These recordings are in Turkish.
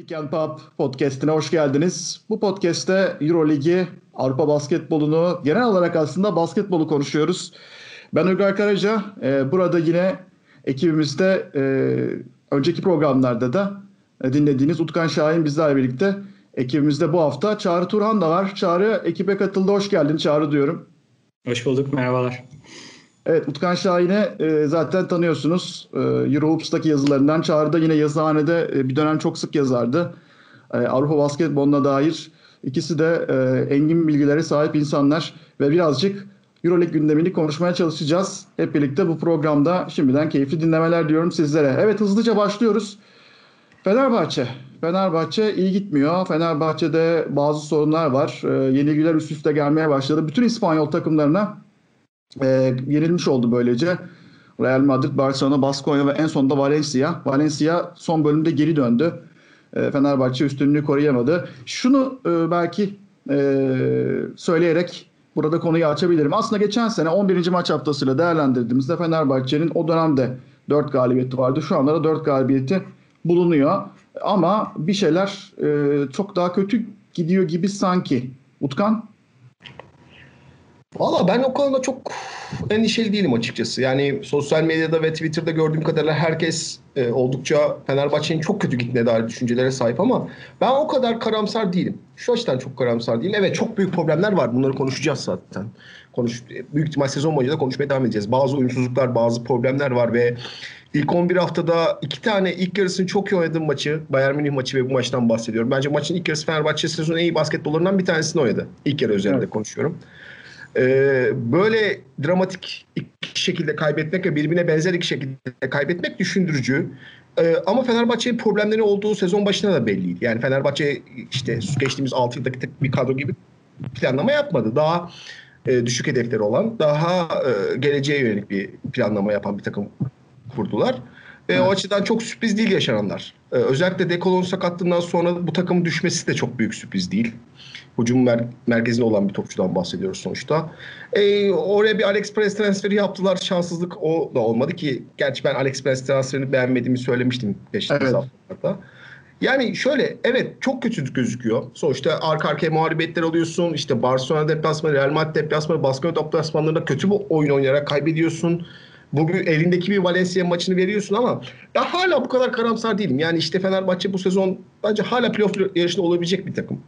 Pick and Pop podcastine hoş geldiniz. Bu podcast'te Euroligi, Avrupa basketbolunu, genel olarak aslında basketbolu konuşuyoruz. Ben Uygar Karaca. Ee, burada yine ekibimizde e, önceki programlarda da e, dinlediğiniz Utkan Şahin bizlerle birlikte. Ekibimizde bu hafta Çağrı Turhan da var. Çağrı ekibe katıldı. Hoş geldin Çağrı diyorum. Hoş bulduk. Merhabalar. Evet Utkan Şahin'i e, zaten tanıyorsunuz. E, Eurohoops'taki yazılarından. Çağrı da yine yazıhanede e, bir dönem çok sık yazardı. E, Avrupa basketboluna dair ikisi de e, engin bilgilere sahip insanlar ve birazcık Euroleague gündemini konuşmaya çalışacağız. Hep birlikte bu programda şimdiden keyifli dinlemeler diyorum sizlere. Evet hızlıca başlıyoruz. Fenerbahçe. Fenerbahçe iyi gitmiyor. Fenerbahçe'de bazı sorunlar var. E, yenilgiler üst üste gelmeye başladı. Bütün İspanyol takımlarına e, yenilmiş oldu böylece. Real Madrid, Barcelona, Baskonya ve en sonunda Valencia. Valencia son bölümde geri döndü. E, Fenerbahçe üstünlüğü koruyamadı. Şunu e, belki e, söyleyerek burada konuyu açabilirim. Aslında geçen sene 11. maç haftasıyla değerlendirdiğimizde Fenerbahçe'nin o dönemde 4 galibiyeti vardı. Şu anda da 4 galibiyeti bulunuyor. Ama bir şeyler e, çok daha kötü gidiyor gibi sanki. Utkan? Valla ben o konuda çok endişeli değilim açıkçası. Yani sosyal medyada ve Twitter'da gördüğüm kadarıyla herkes e, oldukça Fenerbahçe'nin çok kötü gittiğine dair düşüncelere sahip ama ben o kadar karamsar değilim. Şu açıdan çok karamsar değilim. Evet çok büyük problemler var. Bunları konuşacağız zaten. Konuş, büyük ihtimal sezon boyunca da konuşmaya devam edeceğiz. Bazı uyumsuzluklar, bazı problemler var ve ilk 11 haftada iki tane ilk yarısını çok iyi oynadığım maçı, Bayern Münih maçı ve bu maçtan bahsediyorum. Bence maçın ilk yarısı Fenerbahçe sezonun en iyi basketbollarından bir tanesini oynadı. İlk yarı üzerinde evet. konuşuyorum. Ee, böyle dramatik iki şekilde kaybetmek ve birbirine benzer iki şekilde kaybetmek düşündürücü. Ee, ama Fenerbahçe'nin problemleri olduğu sezon başında da belliydi. Yani Fenerbahçe işte geçtiğimiz 6 yıldaki bir kadro gibi planlama yapmadı. Daha e, düşük hedefleri olan, daha e, geleceğe yönelik bir planlama yapan bir takım kurdular. E, o açıdan çok sürpriz değil yaşananlar. E, özellikle Dekolon sakatlığından sonra bu takımın düşmesi de çok büyük sürpriz değil. Hücum mer- merkezinde olan bir topçudan bahsediyoruz sonuçta. E, oraya bir Alex Press transferi yaptılar. Şanssızlık o da olmadı ki. Gerçi ben Alex Press transferini beğenmediğimi söylemiştim geçtiğimiz evet. haftalarda. Yani şöyle evet çok kötü gözüküyor. Sonuçta arka arkaya muharibetler alıyorsun. İşte Barcelona deplasmanı, Real Madrid deplasmanı, Baskonya deplasmanlarında kötü bir oyun oynayarak kaybediyorsun. Bugün elindeki bir Valencia maçını veriyorsun ama ben hala bu kadar karamsar değilim. Yani işte Fenerbahçe bu sezon bence hala playoff yarışında olabilecek bir takım.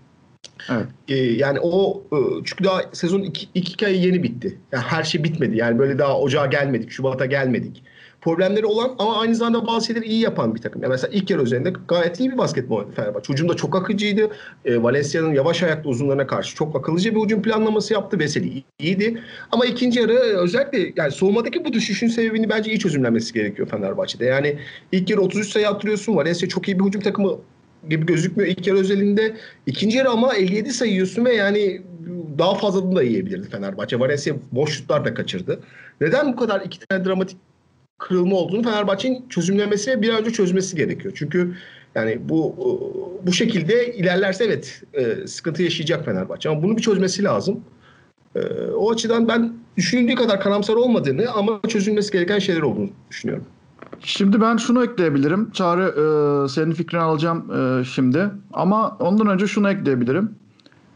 Evet. Ee, yani o e, çünkü daha sezon iki, iki ay yeni bitti. Yani her şey bitmedi. Yani böyle daha ocağa gelmedik, Şubat'a gelmedik. Problemleri olan ama aynı zamanda bazı şeyleri iyi yapan bir takım. Yani mesela ilk yarı üzerinde gayet iyi bir basketbol oynadı Fenerbahçe. Hücumda çok akıcıydı. E, Valencia'nın yavaş ayaklı uzunlarına karşı çok akıllıca bir hücum planlaması yaptı. Veseli iyiydi. Ama ikinci yarı özellikle yani soğumadaki bu düşüşün sebebini bence iyi çözümlenmesi gerekiyor Fenerbahçe'de. Yani ilk yarı 33 sayı attırıyorsun. Valencia çok iyi bir hücum takımı gibi gözükmüyor ilk yarı özelinde. İkinci yarı ama 57 sayıyorsun ve yani daha fazlasını da yiyebilirdi Fenerbahçe. Valencia boş şutlar da kaçırdı. Neden bu kadar iki tane dramatik kırılma olduğunu Fenerbahçe'nin çözümlemesi ve bir an önce çözmesi gerekiyor. Çünkü yani bu bu şekilde ilerlerse evet e, sıkıntı yaşayacak Fenerbahçe ama bunu bir çözmesi lazım. E, o açıdan ben düşündüğü kadar karamsar olmadığını ama çözülmesi gereken şeyler olduğunu düşünüyorum. Şimdi ben şunu ekleyebilirim. Çağrı e, senin fikrini alacağım e, şimdi. Ama ondan önce şunu ekleyebilirim.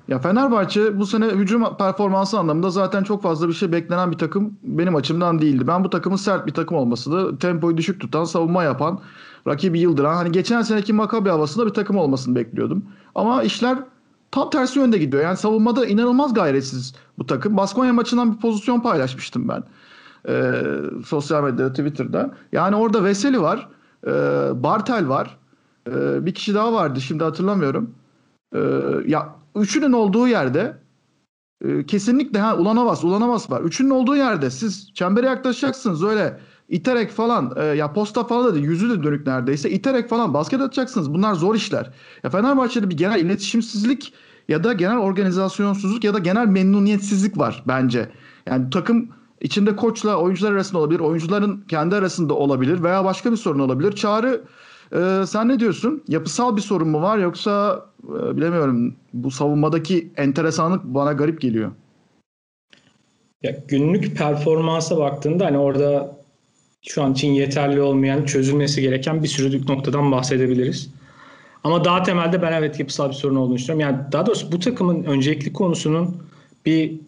Ya Fenerbahçe bu sene hücum performansı anlamında zaten çok fazla bir şey beklenen bir takım benim açımdan değildi. Ben bu takımın sert bir takım olmasını, tempoyu düşük tutan, savunma yapan, rakibi yıldıran, hani geçen seneki Makabi havasında bir takım olmasını bekliyordum. Ama işler tam tersi yönde gidiyor. Yani savunmada inanılmaz gayretsiz bu takım. Baskonya maçından bir pozisyon paylaşmıştım ben. Ee, sosyal medyada, Twitter'da. Yani orada Veseli var, e, Bartel var, e, bir kişi daha vardı şimdi hatırlamıyorum. E, ya üçünün olduğu yerde e, kesinlikle ha Ulanovas, Ulanovas var. Üçünün olduğu yerde siz çembere yaklaşacaksınız öyle iterek falan e, ya posta falan da yüzü de dönük neredeyse iterek falan basket atacaksınız. Bunlar zor işler. Ya Fenerbahçe'de bir genel iletişimsizlik ya da genel organizasyonsuzluk ya da genel memnuniyetsizlik var bence. Yani takım içinde koçla oyuncular arasında olabilir, oyuncuların kendi arasında olabilir veya başka bir sorun olabilir. Çağrı ee, sen ne diyorsun? Yapısal bir sorun mu var yoksa e, bilemiyorum bu savunmadaki enteresanlık bana garip geliyor. Ya günlük performansa baktığında hani orada şu an için yeterli olmayan, çözülmesi gereken bir sürü noktadan bahsedebiliriz. Ama daha temelde ben evet yapısal bir sorun olduğunu düşünüyorum. Yani daha doğrusu bu takımın öncelikli konusunun bir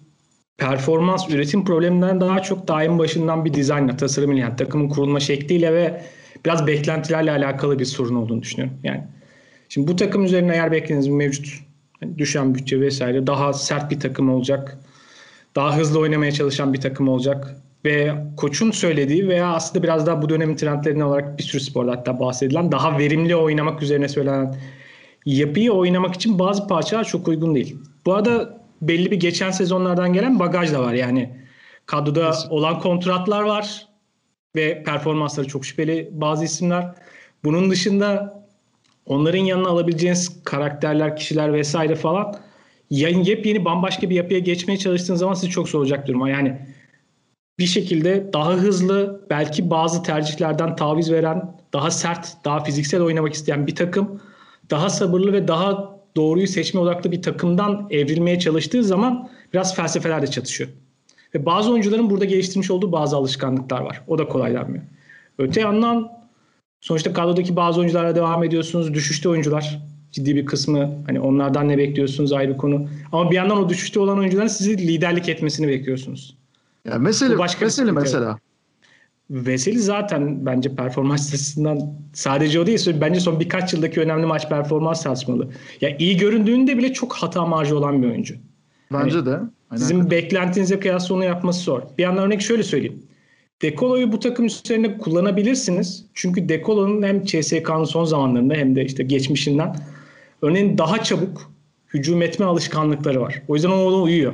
performans üretim probleminden daha çok daim başından bir dizaynla, tasarımıyla yani takımın kurulma şekliyle ve biraz beklentilerle alakalı bir sorun olduğunu düşünüyorum. Yani şimdi bu takım üzerine eğer beklediğiniz mevcut yani düşen bütçe vesaire daha sert bir takım olacak. Daha hızlı oynamaya çalışan bir takım olacak. Ve koçun söylediği veya aslında biraz daha bu dönemin trendlerine olarak bir sürü sporda hatta bahsedilen daha verimli oynamak üzerine söylenen yapıyı oynamak için bazı parçalar çok uygun değil. Bu arada belli bir geçen sezonlardan gelen bagaj da var. Yani kadroda olan kontratlar var ve performansları çok şüpheli bazı isimler. Bunun dışında onların yanına alabileceğiniz karakterler, kişiler vesaire falan yepyeni bambaşka bir yapıya geçmeye çalıştığınız zaman sizi çok soracak duruma. Yani bir şekilde daha hızlı, belki bazı tercihlerden taviz veren, daha sert, daha fiziksel oynamak isteyen bir takım, daha sabırlı ve daha doğruyu seçme odaklı bir takımdan evrilmeye çalıştığı zaman biraz felsefeler de çatışıyor. Ve bazı oyuncuların burada geliştirmiş olduğu bazı alışkanlıklar var. O da kolaylanmıyor. Öte yandan sonuçta kadrodaki bazı oyuncularla devam ediyorsunuz. Düşüşte oyuncular ciddi bir kısmı hani onlardan ne bekliyorsunuz ayrı konu. Ama bir yandan o düşüşte olan oyuncuların sizi liderlik etmesini bekliyorsunuz. Ya mesele, başka mesele mesela. Veseli zaten bence performans açısından sadece o değil. Bence son birkaç yıldaki önemli maç performans tartışmalı. Ya iyi göründüğünde bile çok hata marjı olan bir oyuncu. Bence hani, de. Aynen. Sizin beklentinize kıyasla onu yapması zor. Bir yandan örnek şöyle söyleyeyim. Dekolo'yu bu takım üzerinde kullanabilirsiniz. Çünkü Dekolo'nun hem CSK'nın son zamanlarında hem de işte geçmişinden örneğin daha çabuk hücum etme alışkanlıkları var. O yüzden ona uyuyor.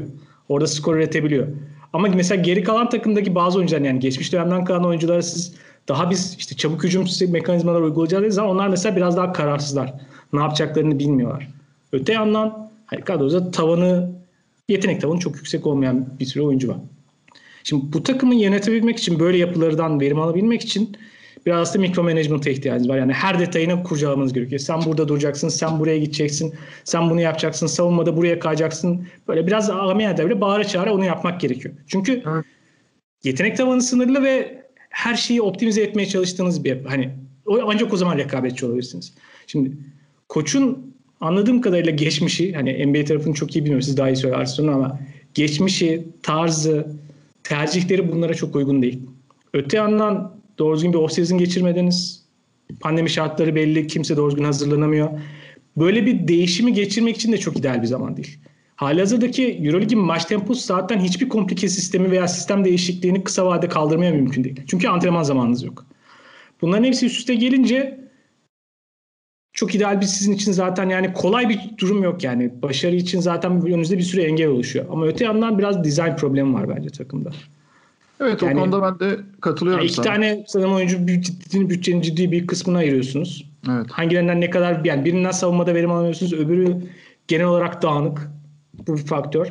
Orada skor üretebiliyor. Ama mesela geri kalan takımdaki bazı oyuncular yani geçmiş dönemden kalan oyunculara siz daha biz işte çabuk hücum mekanizmalar uygulayacağız zaman onlar mesela biraz daha kararsızlar. Ne yapacaklarını bilmiyorlar. Öte yandan hani kadroda tavanı yetenek tavanı çok yüksek olmayan bir sürü oyuncu var. Şimdi bu takımı yönetebilmek için böyle yapılardan verim alabilmek için biraz aslında mikro management'a ihtiyacınız var. Yani her detayını kurcalamanız gerekiyor. Sen burada duracaksın, sen buraya gideceksin, sen bunu yapacaksın, savunmada buraya kayacaksın. Böyle biraz ameliyata böyle bağıra çağıra onu yapmak gerekiyor. Çünkü evet. yetenek tavanı sınırlı ve her şeyi optimize etmeye çalıştığınız bir hani ancak o zaman rekabetçi olabilirsiniz. Şimdi koçun anladığım kadarıyla geçmişi hani NBA tarafını çok iyi bilmiyorum siz daha iyi söylersiniz ama geçmişi, tarzı, tercihleri bunlara çok uygun değil. Öte yandan doğru düzgün bir off-season geçirmediniz. Pandemi şartları belli. Kimse doğru düzgün hazırlanamıyor. Böyle bir değişimi geçirmek için de çok ideal bir zaman değil. Halihazırdaki Euroleague'in maç temposu zaten hiçbir komplike sistemi veya sistem değişikliğini kısa vadede kaldırmaya mümkün değil. Çünkü antrenman zamanınız yok. Bunların hepsi üst üste gelince çok ideal bir sizin için zaten yani kolay bir durum yok yani. Başarı için zaten önünüzde bir sürü engel oluşuyor. Ama öte yandan biraz dizayn problemi var bence takımda. Evet yani, o konuda ben de katılıyorum yani iki sana. tane sanırım oyuncu ciddi, bütçenin ciddi bir kısmını ayırıyorsunuz. Evet. Hangilerinden ne kadar yani birinden savunmada verim alamıyorsunuz öbürü genel olarak dağınık. Bu bir faktör.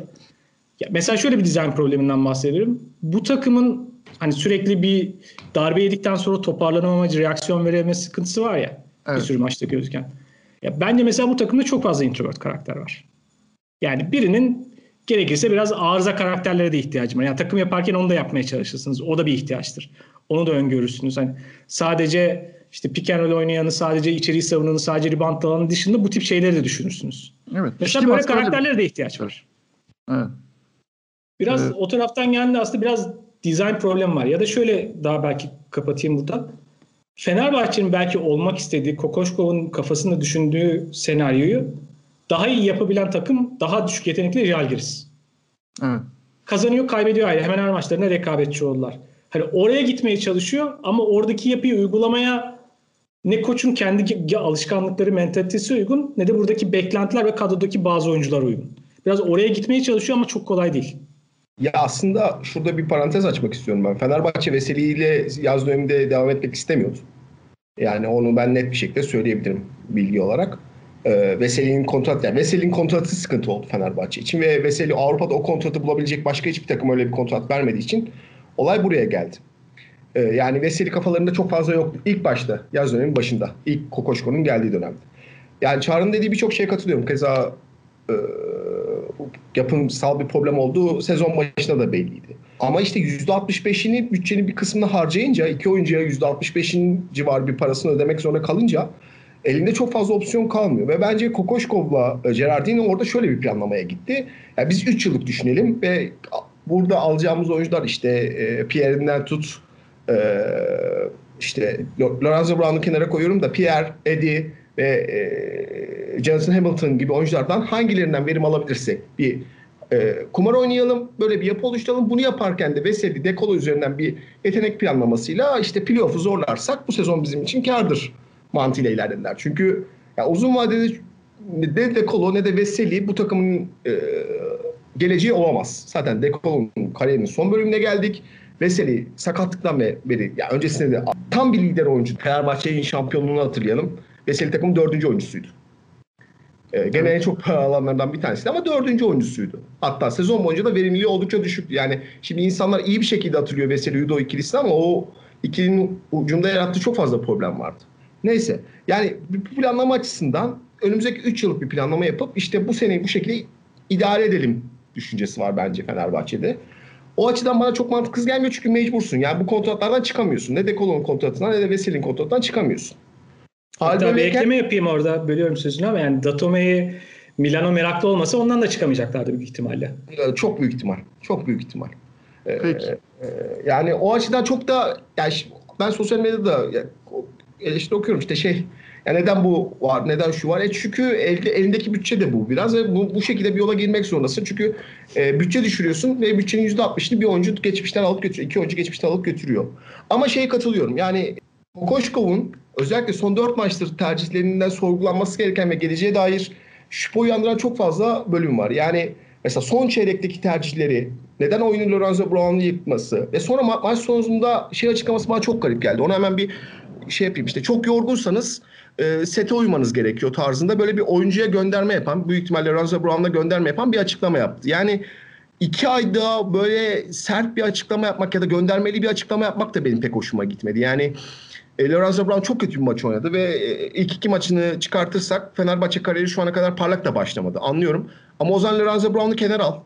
Ya mesela şöyle bir dizayn probleminden bahsediyorum. Bu takımın hani sürekli bir darbe yedikten sonra toparlanamama, reaksiyon verememe sıkıntısı var ya. Evet. Bir sürü maçta gözüken. Ya bence mesela bu takımda çok fazla introvert karakter var. Yani birinin gerekirse biraz arıza karakterlere de ihtiyacım var. Yani takım yaparken onu da yapmaya çalışırsınız. O da bir ihtiyaçtır. Onu da öngörürsünüz. Hani sadece işte pick and roll oynayanı, sadece içeriği savunanı, sadece rebound alanı dışında bu tip şeyleri de düşünürsünüz. Evet. Mesela böyle karakterlere de ihtiyaç var. Evet. Biraz evet. o taraftan geldi aslında biraz design problem var. Ya da şöyle daha belki kapatayım burada. Fenerbahçe'nin belki olmak istediği, Kokoşkov'un kafasında düşündüğü senaryoyu daha iyi yapabilen takım daha düşük yetenekli Jalgiris. Evet. Kazanıyor kaybediyor ayrı. Hemen her maçlarına rekabetçi oldular. Hani oraya gitmeye çalışıyor ama oradaki yapıyı uygulamaya ne koçun kendi alışkanlıkları, mentalitesi uygun ne de buradaki beklentiler ve kadrodaki bazı oyuncular uygun. Biraz oraya gitmeye çalışıyor ama çok kolay değil. Ya aslında şurada bir parantez açmak istiyorum ben. Fenerbahçe Veseli ile yaz döneminde devam etmek istemiyordu. Yani onu ben net bir şekilde söyleyebilirim bilgi olarak e, Veseli'nin kontratı yani Veseli'nin kontratı sıkıntı oldu Fenerbahçe için ve Veseli Avrupa'da o kontratı bulabilecek başka hiçbir takım öyle bir kontrat vermediği için olay buraya geldi. E, yani Veseli kafalarında çok fazla yoktu. İlk başta yaz dönemin başında. ilk Kokoşko'nun geldiği dönemde. Yani Çağrı'nın dediği birçok şeye katılıyorum. Keza e, yapımsal bir problem olduğu sezon başında da belliydi. Ama işte %65'ini bütçenin bir kısmını harcayınca iki oyuncuya %65'in civarı bir parasını ödemek zorunda kalınca elinde çok fazla opsiyon kalmıyor. Ve bence Kokoşkov'la e, Gerardini orada şöyle bir planlamaya gitti. Yani biz 3 yıllık düşünelim ve burada alacağımız oyuncular işte e, Pierre'inden tut e, işte Lorenzo Brown'u kenara koyuyorum da Pierre, Eddie ve e, Jonathan Hamilton gibi oyunculardan hangilerinden verim alabilirsek bir e, kumar oynayalım, böyle bir yapı oluşturalım. Bunu yaparken de Veseli, Dekolo üzerinden bir yetenek planlamasıyla işte playoff'u zorlarsak bu sezon bizim için kardır mantığıyla ilerlediler. Çünkü ya uzun vadede ne de Dekolo ne de Veseli bu takımın e, geleceği olamaz. Zaten Dekolo'nun kariyerinin son bölümüne geldik. Veseli sakatlıktan beri ya öncesinde de tam bir lider oyuncu. Fenerbahçe'nin şampiyonluğunu hatırlayalım. Veseli takımın dördüncü oyuncusuydu. Ee, gene en çok alanlardan bir tanesiydi ama dördüncü oyuncusuydu. Hatta sezon boyunca da verimliliği oldukça düşüktü. Yani şimdi insanlar iyi bir şekilde hatırlıyor Veseli Udo ikilisini ama o ikilinin ucunda yarattığı çok fazla problem vardı. Neyse yani bir planlama açısından önümüzdeki 3 yıllık bir planlama yapıp işte bu seneyi bu şekilde idare edelim düşüncesi var bence Fenerbahçe'de. O açıdan bana çok mantıksız gelmiyor çünkü mecbursun. Yani bu kontratlardan çıkamıyorsun. Ne Dekolo'nun kontratından ne de Veseli'nin kontratından çıkamıyorsun. Hatta bir ekleme yapayım orada bölüyorum sözünü ama yani Datome'yi Milano meraklı olmasa ondan da çıkamayacaklardı büyük ihtimalle. Çok büyük ihtimal. Çok büyük ihtimal. Peki. Ee, yani o açıdan çok da yani ben sosyal medyada eleştiri okuyorum işte şey ya neden bu var, neden şu var? E çünkü elde, elindeki bütçe de bu biraz ve bu, bu şekilde bir yola girmek zorundasın. Çünkü e, bütçe düşürüyorsun ve bütçenin %60'ını bir oyuncu geçmişten alıp götürüyor. iki oyuncu geçmişten alıp götürüyor. Ama şeye katılıyorum yani Kokoşkov'un özellikle son 4 maçtır tercihlerinden sorgulanması gereken ve geleceğe dair şüphe uyandıran çok fazla bölüm var. Yani mesela son çeyrekteki tercihleri, neden oyunu Lorenzo Brown'u yıkması ve sonra ma- maç sonunda şey açıklaması bana çok garip geldi. Ona hemen bir şey yapayım işte çok yorgunsanız e, sete uymanız gerekiyor tarzında böyle bir oyuncuya gönderme yapan, büyük ihtimalle Lorenzo Brown'a gönderme yapan bir açıklama yaptı. Yani iki ayda böyle sert bir açıklama yapmak ya da göndermeli bir açıklama yapmak da benim pek hoşuma gitmedi. Yani e, Lorenzo Brown çok kötü bir maç oynadı ve e, ilk iki maçını çıkartırsak Fenerbahçe kariyeri şu ana kadar parlak da başlamadı. Anlıyorum. Ama o zaman Lorenzo Brown'u kenara al.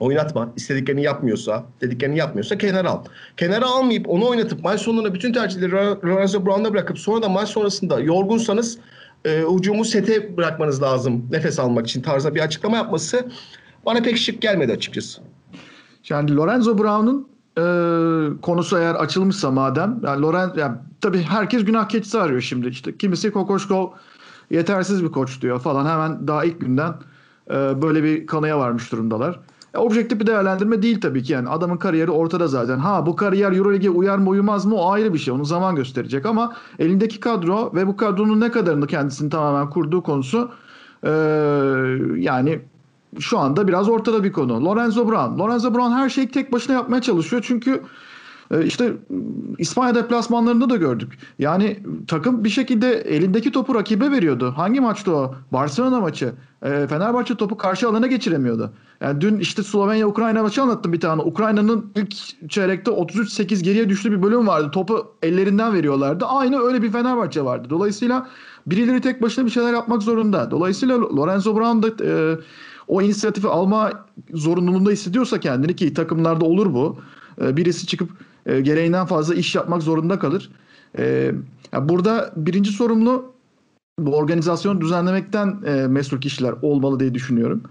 Oynatma. İstediklerini yapmıyorsa, dediklerini yapmıyorsa kenara al. Kenara almayıp onu oynatıp maç sonunda bütün tercihleri Lorenzo Brown'da bırakıp sonra da maç sonrasında yorgunsanız e, hücumu sete bırakmanız lazım nefes almak için tarzda bir açıklama yapması bana pek şık gelmedi açıkçası. Yani Lorenzo Brown'un e, konusu eğer açılmışsa madem yani Loren yani tabii herkes günah keçisi arıyor şimdi işte kimisi Kokoşkov yetersiz bir koç diyor falan hemen daha ilk günden e, böyle bir kanıya varmış durumdalar. E, objektif bir değerlendirme değil tabii ki yani adamın kariyeri ortada zaten. Ha bu kariyer Euroleague'e uyar mı uyumaz mı o ayrı bir şey onu zaman gösterecek ama elindeki kadro ve bu kadronun ne kadarını kendisini tamamen kurduğu konusu e, yani şu anda biraz ortada bir konu. Lorenzo Brown. Lorenzo Brown her şeyi tek başına yapmaya çalışıyor. Çünkü işte İspanya deplasmanlarında da gördük. Yani takım bir şekilde elindeki topu rakibe veriyordu. Hangi maçtı o? Barcelona maçı. E, Fenerbahçe topu karşı alana geçiremiyordu. Yani dün işte Slovenya-Ukrayna maçı anlattım bir tane. Ukrayna'nın ilk çeyrekte 33-8 geriye düştüğü bir bölüm vardı. Topu ellerinden veriyorlardı. Aynı öyle bir Fenerbahçe vardı. Dolayısıyla birileri tek başına bir şeyler yapmak zorunda. Dolayısıyla Lorenzo Brown da e, o inisiyatifi alma zorunluluğunda hissediyorsa kendini ki takımlarda olur bu. Birisi çıkıp gereğinden fazla iş yapmak zorunda kalır. Burada birinci sorumlu bu organizasyonu düzenlemekten mesul kişiler olmalı diye düşünüyorum.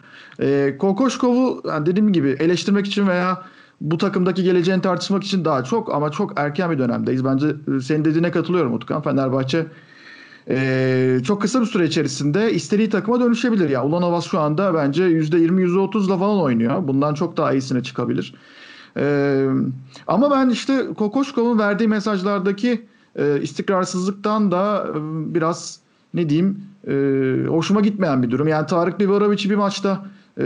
Kokoşkov'u dediğim gibi eleştirmek için veya bu takımdaki geleceğini tartışmak için daha çok ama çok erken bir dönemdeyiz. Bence senin dediğine katılıyorum Utkan. Fenerbahçe ee, çok kısa bir süre içerisinde istediği takıma dönüşebilir. Ya Ulanovas şu anda bence %20 %30'la falan oynuyor. Bundan çok daha iyisine çıkabilir. Ee, ama ben işte Kokoşkov'un verdiği mesajlardaki e, istikrarsızlıktan da e, biraz ne diyeyim e, hoşuma gitmeyen bir durum. Yani Tarık Biberovic'i bir maçta e,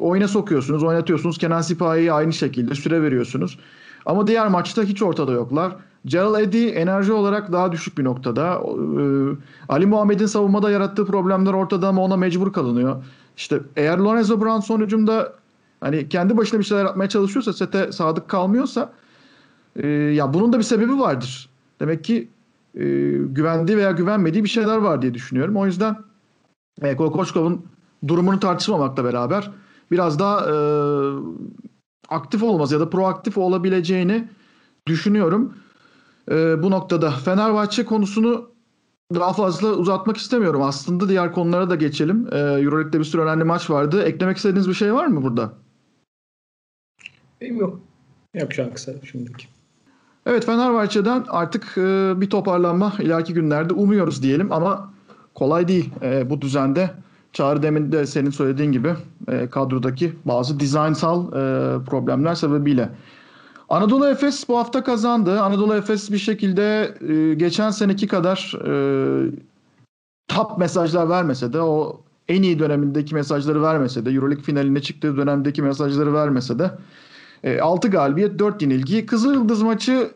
oyuna sokuyorsunuz, oynatıyorsunuz. Kenan Sipahi'yi aynı şekilde süre veriyorsunuz. Ama diğer maçta hiç ortada yoklar. Gerald Eddy enerji olarak daha düşük bir noktada. Ee, Ali Muhammed'in savunmada yarattığı problemler ortada ama ona mecbur kalınıyor. İşte eğer Lorenzo Brown son hücumda hani kendi başına bir şeyler yapmaya çalışıyorsa, sete sadık kalmıyorsa e, ya bunun da bir sebebi vardır. Demek ki e, güvendiği veya güvenmediği bir şeyler var diye düşünüyorum. O yüzden e, Kokoşkov'un durumunu tartışmamakla beraber biraz daha e, aktif olması ya da proaktif olabileceğini düşünüyorum. E, bu noktada Fenerbahçe konusunu daha fazla uzatmak istemiyorum. Aslında diğer konulara da geçelim. Ee, Euroleague'de bir sürü önemli maç vardı. Eklemek istediğiniz bir şey var mı burada? Benim yok. Yok şu an kısa şimdiki. Evet Fenerbahçe'den artık e, bir toparlanma ileriki günlerde umuyoruz diyelim ama kolay değil e, bu düzende. Çağrı demin de senin söylediğin gibi e, kadrodaki bazı dizaynsal e, problemler sebebiyle. Anadolu Efes bu hafta kazandı. Anadolu Efes bir şekilde e, geçen seneki kadar e, top mesajlar vermese de o en iyi dönemindeki mesajları vermese de Euroleague finaline çıktığı dönemdeki mesajları vermese de e, 6 galibiyet 4 yenilgi. Kızılyıldız maçı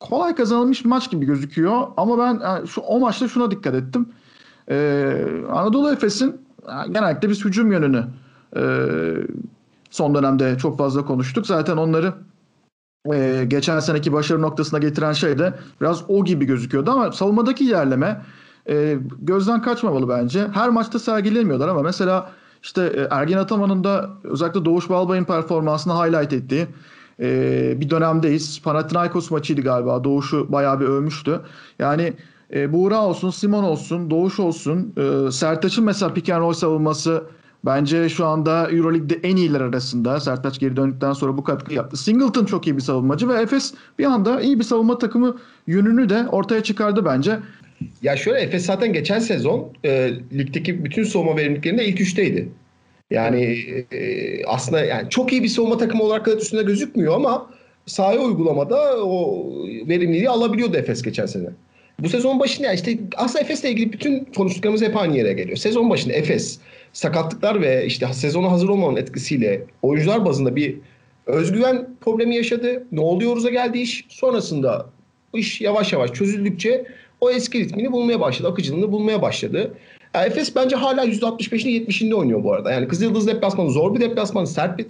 kolay kazanılmış maç gibi gözüküyor ama ben yani şu o maçta şuna dikkat ettim. Ee, Anadolu Efes'in yani genellikle biz hücum yönünü e, son dönemde çok fazla konuştuk. Zaten onları e, geçen seneki başarı noktasına getiren şey de biraz o gibi gözüküyordu ama savunmadaki ilerleme e, gözden kaçmamalı bence. Her maçta sergilemiyorlar ama mesela işte e, Ergin Ataman'ın da özellikle Doğuş Balbay'ın performansını highlight ettiği e, bir dönemdeyiz. Panathinaikos maçıydı galiba. Doğuş'u bayağı bir övmüştü. Yani e, Buğra olsun, Simon olsun, Doğuş olsun. E, Sertaç'ın mesela pick and roll savunması bence şu anda Euroleague'de en iyiler arasında. Sertaç geri döndükten sonra bu katkı yaptı. Singleton çok iyi bir savunmacı ve Efes bir anda iyi bir savunma takımı yönünü de ortaya çıkardı bence. Ya şöyle Efes zaten geçen sezon e, ligdeki bütün savunma verimliliklerinde ilk üçteydi. Yani e, aslında yani çok iyi bir savunma takımı olarak kadar üstünde gözükmüyor ama sahaya uygulamada o verimliliği alabiliyordu Efes geçen sene. Bu sezon başında işte aslında Efes'le ilgili bütün konuştuklarımız hep aynı yere geliyor. Sezon başında Efes sakatlıklar ve işte sezona hazır olmanın etkisiyle oyuncular bazında bir özgüven problemi yaşadı. Ne oluyoruz'a geldi iş. Sonrasında iş yavaş yavaş çözüldükçe o eski ritmini bulmaya başladı. Akıcılığını bulmaya başladı. Yani Efes bence hala %65'inde 70'inde oynuyor bu arada. Yani Kızıldız deplasmanı zor bir deplasman. Sert bir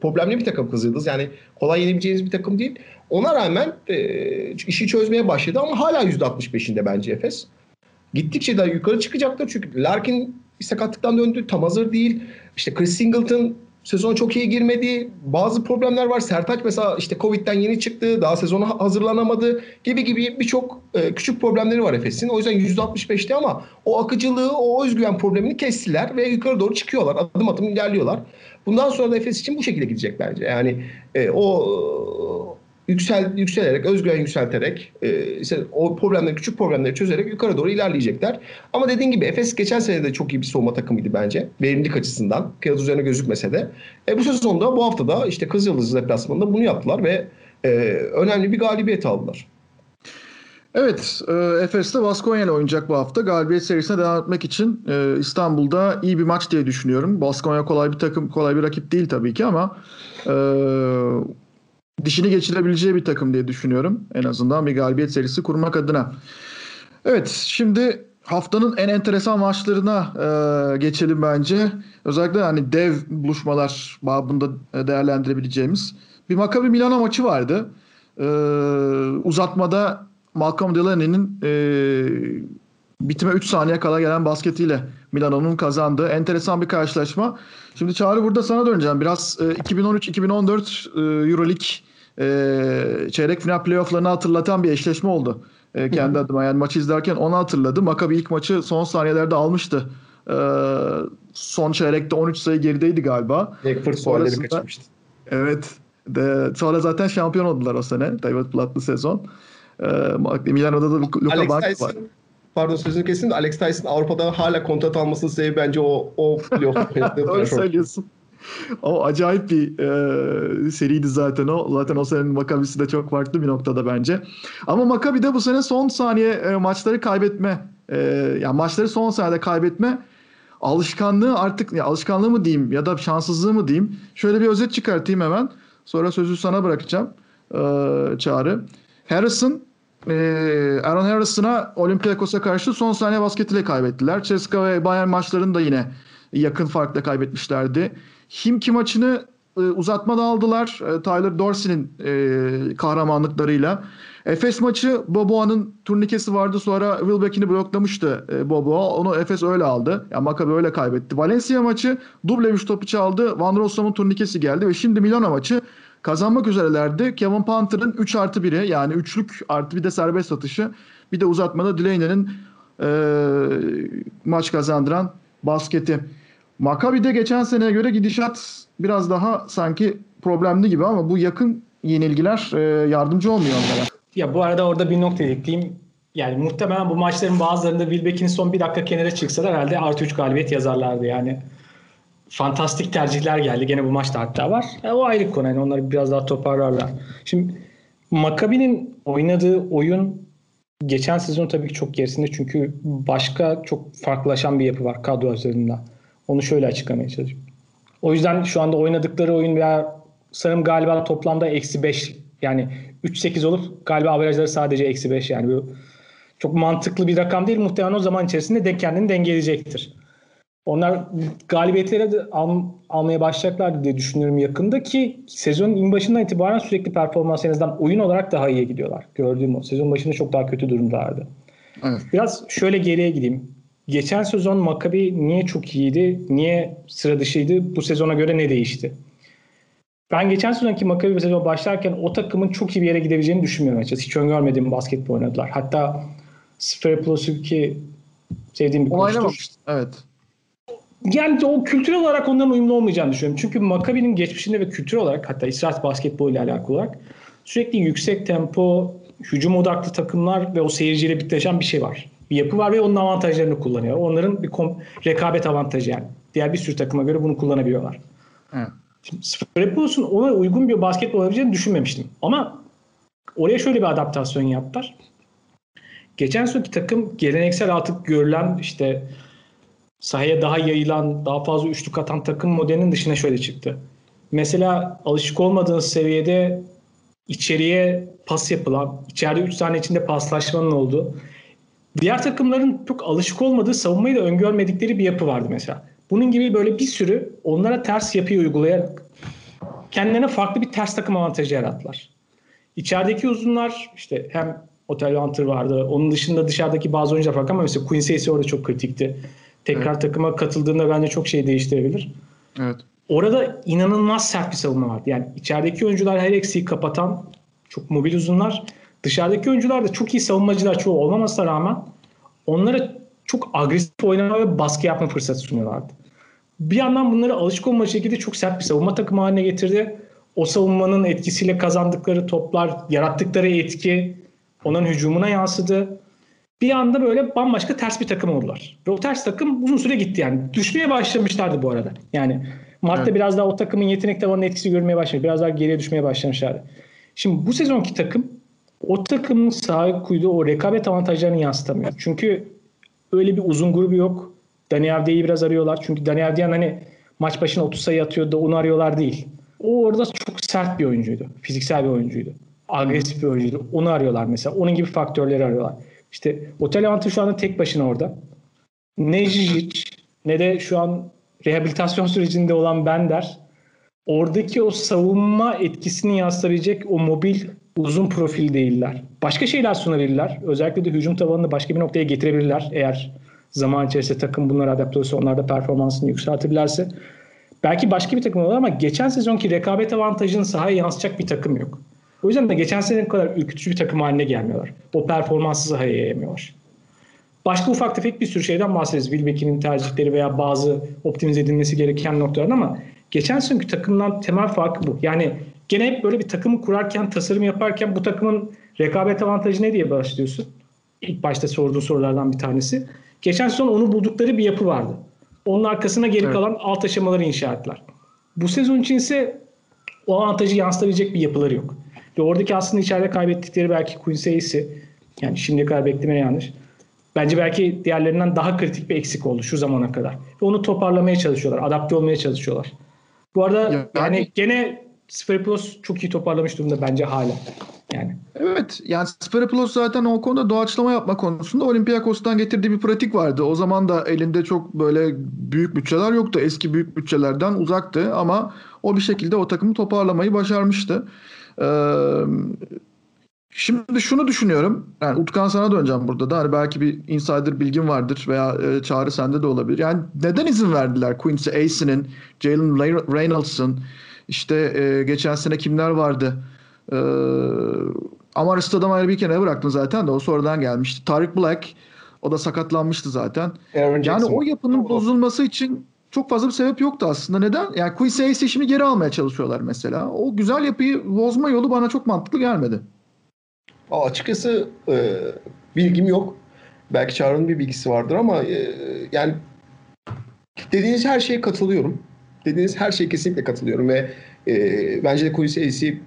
problemli bir takım Kızıldız. Yani kolay yenebileceğiniz bir takım değil. Ona rağmen e, işi çözmeye başladı ama hala %65'inde bence Efes. Gittikçe daha yukarı çıkacaktır. Çünkü Larkin sakatlıktan döndü. Tam hazır değil. İşte Chris Singleton sezon çok iyi girmedi. Bazı problemler var. Sertaç mesela işte Covid'den yeni çıktı. Daha sezona hazırlanamadı gibi gibi birçok e, küçük problemleri var Efes'in. O yüzden %65'te ama o akıcılığı, o özgüven problemini kestiler ve yukarı doğru çıkıyorlar. Adım adım ilerliyorlar. Bundan sonra da Efes için bu şekilde gidecek bence. Yani e, o yüksel yükselerek, özgüven yükselterek, e, işte o problemleri, küçük problemleri çözerek yukarı doğru ilerleyecekler. Ama dediğin gibi Efes geçen sene de çok iyi bir savunma takımıydı bence. Verimlilik açısından. Kağıt üzerine gözükmese de. E, bu sezonda, bu hafta da işte Kızıldız deplasmanında bunu yaptılar ve e, önemli bir galibiyet aldılar. Evet, e, Efes'te Baskonya ile oynayacak bu hafta. Galibiyet serisine devam etmek için e, İstanbul'da iyi bir maç diye düşünüyorum. Baskonya kolay bir takım, kolay bir rakip değil tabii ki ama e, dişini geçirebileceği bir takım diye düşünüyorum. En azından bir galibiyet serisi kurmak adına. Evet, şimdi haftanın en enteresan maçlarına e, geçelim bence. Özellikle hani dev buluşmalar babında değerlendirebileceğimiz bir Maccabi Milano maçı vardı. E, uzatmada Malcolm Delaney'nin e, bitime 3 saniye kala gelen basketiyle Milano'nun kazandığı enteresan bir karşılaşma. Şimdi Çağrı burada sana döneceğim. Biraz e, 2013-2014 e, Euroleague e, çeyrek final playofflarını hatırlatan bir eşleşme oldu. E, kendi adıma yani maçı izlerken onu hatırladım. Maccabi ilk maçı son saniyelerde almıştı. E, son çeyrekte 13 sayı gerideydi galiba. Eckford Sonrasında- kaçırmıştı. Evet. De, sonra zaten şampiyon oldular o sene. David Platt'lı sezon. E, Milano'da da Luka Alex Bank var. Tyson, pardon sözünü kesin de Alex Tyson Avrupa'da hala kontrat almasının sebebi bence o o playoff Doğru söylüyorsun. O acayip bir e, seriydi zaten o. Zaten o senenin Maccabi'si de çok farklı bir noktada bence. Ama Maccabi de bu sene son saniye e, maçları kaybetme, e, yani maçları son saniyede kaybetme alışkanlığı artık ya alışkanlığı mı diyeyim ya da şanssızlığı mı diyeyim. Şöyle bir özet çıkartayım hemen. Sonra sözü sana bırakacağım e, Çağrı. Harrison Aaron Harrison'a Olympiakos'a karşı son saniye basketiyle kaybettiler. Ceska ve Bayern maçlarını da yine yakın farkla kaybetmişlerdi. Himki maçını e, uzatmada aldılar. E, Tyler Dorsey'nin e, kahramanlıklarıyla. Efes maçı Boboa'nın turnikesi vardı. Sonra Wilbeck'ini bloklamıştı e, Boboa. Onu Efes öyle aldı. Yani Maccabi öyle kaybetti. Valencia maçı Dublevic topu çaldı. Van Rossum'un turnikesi geldi ve şimdi Milano maçı kazanmak üzerelerdi. Kevin Panther'ın 3 artı 1'i yani üçlük artı bir de serbest atışı. Bir de uzatmada Delaney'nin e, maç kazandıran basketi. Maccabi'de geçen seneye göre gidişat biraz daha sanki problemli gibi ama bu yakın yenilgiler e, yardımcı olmuyor onlara. Ya bu arada orada bir nokta ekleyeyim. Yani muhtemelen bu maçların bazılarında Wilbeck'in son bir dakika kenara çıksalar herhalde artı 3 galibiyet yazarlardı yani. Fantastik tercihler geldi. Gene bu maçta hatta var. E, o ayrı konu. Yani onları biraz daha toparlarlar. Şimdi Maccabi'nin oynadığı oyun geçen sezon tabii ki çok gerisinde çünkü başka çok farklılaşan bir yapı var kadro üzerinde. Onu şöyle açıklamaya çalışayım. O yüzden şu anda oynadıkları oyun veya sanırım galiba toplamda eksi 5 yani 3-8 olup galiba averajları sadece eksi 5 yani bu çok mantıklı bir rakam değil. Muhtemelen o zaman içerisinde de kendini dengeleyecektir. Onlar galibiyetleri de al, almaya başlayacaklar diye düşünüyorum yakında ki sezonun in başından itibaren sürekli performans en azından oyun olarak daha iyiye gidiyorlar. Gördüğüm o. Sezon başında çok daha kötü durumdalardı. Evet. Biraz şöyle geriye gideyim. Geçen sezon Maccabi niye çok iyiydi? Niye sıra dışıydı? Bu sezona göre ne değişti? Ben geçen sezonki Maccabi sezon başlarken o takımın çok iyi bir yere gidebileceğini düşünmüyorum açıkçası. Hiç öngörmediğim basketbol oynadılar. Hatta Sferopoulos ki sevdiğim bir koçtur. Evet. Yani o kültürel olarak onların uyumlu olmayacağını düşünüyorum. Çünkü Maccabi'nin geçmişinde ve kültür olarak hatta İsrail basketbol ile alakalı olarak sürekli yüksek tempo, hücum odaklı takımlar ve o seyirciyle bitleşen bir şey var. Bir yapı var ve onun avantajlarını kullanıyor. Onların bir rekabet avantajı yani. Diğer bir sürü takıma göre bunu kullanabiliyorlar. Evet. Şimdi Sprepous'un ona uygun bir basketbol olabileceğini düşünmemiştim. Ama oraya şöyle bir adaptasyon yaptılar. Geçen sonraki takım geleneksel artık görülen işte sahaya daha yayılan, daha fazla üçlük atan takım modelinin dışına şöyle çıktı. Mesela alışık olmadığınız seviyede içeriye pas yapılan, içeride 3 tane içinde paslaşmanın olduğu, diğer takımların çok alışık olmadığı, savunmayı da öngörmedikleri bir yapı vardı mesela. Bunun gibi böyle bir sürü onlara ters yapıyı uygulayarak kendilerine farklı bir ters takım avantajı yarattılar. İçerideki uzunlar işte hem Otel Hunter vardı. Onun dışında dışarıdaki bazı oyuncular farklı ama mesela Quincy Ace orada çok kritikti. Tekrar Evet. takıma katıldığında bence çok şey değiştirebilir. Evet. Orada inanılmaz sert bir savunma vardı. Yani içerideki oyuncular her eksiği kapatan çok mobil uzunlar. Dışarıdaki oyuncular da çok iyi savunmacılar çoğu olmamasına rağmen onlara çok agresif oynama ve baskı yapma fırsatı sunuyorlardı. Bir yandan bunları alışık olma şekilde çok sert bir savunma takımı haline getirdi. O savunmanın etkisiyle kazandıkları toplar, yarattıkları etki onların hücumuna yansıdı. Bir anda böyle bambaşka ters bir takım oldular. Ve o ters takım uzun süre gitti yani. Düşmeye başlamışlardı bu arada. Yani Mart'ta Evet. biraz daha o takımın yetenek tavanının etkisi görmeye başlamış. Biraz daha geriye düşmeye başlamışlardı. Şimdi bu sezonki takım o takımın sahip koyduğu o rekabet avantajlarını yansıtamıyor. Çünkü öyle bir uzun grubu yok. Dani Avdia'yı biraz arıyorlar. Çünkü Dani Avdia'nın hani maç başına 30 sayı atıyordu onu arıyorlar değil. O orada çok sert bir oyuncuydu. Fiziksel bir oyuncuydu. Agresif bir oyuncuydu. Onu arıyorlar mesela. Onun gibi faktörleri arıyorlar. İşte Otel Avantı şu anda tek başına orada. Ne Žižić ne de şu an rehabilitasyon sürecinde olan Bender oradaki o savunma etkisini yansıtabilecek o mobil uzun profil değiller. Başka şeyler sunabilirler. Özellikle de hücum tabanını başka bir noktaya getirebilirler. Eğer zaman içerisinde takım bunlara adapte olursa onlar da performansını yükseltebilirlerse. Belki başka bir takım olur ama geçen sezonki rekabet avantajını sahaya yansıtacak bir takım yok. O yüzden de geçen sene kadar ürkütücü bir takım haline gelmiyorlar. O performansı sahaya yayamıyorlar. Başka ufak tefek bir sürü şeyden bahsederiz. Wilbeck'in tercihleri veya bazı optimize edilmesi gereken noktalar ama geçen seneki takımdan temel farkı bu. Yani gene hep böyle bir takımı kurarken, tasarım yaparken bu takımın rekabet avantajı ne diye başlıyorsun? İlk başta sorduğun sorulardan bir tanesi. Geçen sezon onu buldukları bir yapı vardı. Onun arkasına geri Evet. kalan alt aşamaları inşa ettiler. Bu sezon için ise o avantajı yansıtabilecek bir yapıları yok. Ve oradaki aslında içeride kaybettikleri belki Quincy Ace'i yani şimdiye kadar bekleme yanlış. Bence belki diğerlerinden daha kritik bir eksik oldu şu zamana kadar. Ve onu toparlamaya çalışıyorlar. Adapte olmaya çalışıyorlar. Bu arada Ya- yani gene Sferopoulos çok iyi toparlamış durumda bence hala. Yani Evet yani Sferopoulos zaten o konuda doğaçlama yapma konusunda Olympiakos'tan getirdiği bir pratik vardı. O zaman da elinde çok böyle büyük bütçeler yoktu. Eski büyük bütçelerden uzaktı ama o bir şekilde o takımı toparlamayı başarmıştı. Ee, şimdi şunu düşünüyorum. Yani Utkan sana döneceğim burada da. Hani belki bir insider bilgin vardır veya e, Çağrı sende de olabilir. Yani neden izin verdiler Quincy Ace'inin, Jalen Reynolds'ın, işte e, geçen sene kimler vardı? Ee, Amar Stoudemire'ı bir kenara bıraktın zaten de o sonradan gelmişti. Tarık Black. O da sakatlanmıştı zaten. Aaron Yani o yapının bozulması için çok fazla bir sebep yoktu aslında. Neden? Yani Quincy Hayes'i şimdi geri almaya çalışıyorlar mesela. O güzel yapıyı bozma yolu bana çok mantıklı gelmedi. Aa, açıkçası e, bilgim yok. Belki Çağrı'nın bir bilgisi vardır ama e, yani dediğiniz her şeye katılıyorum. Dediğiniz her şeye kesinlikle katılıyorum ve e, bence de Hayes'i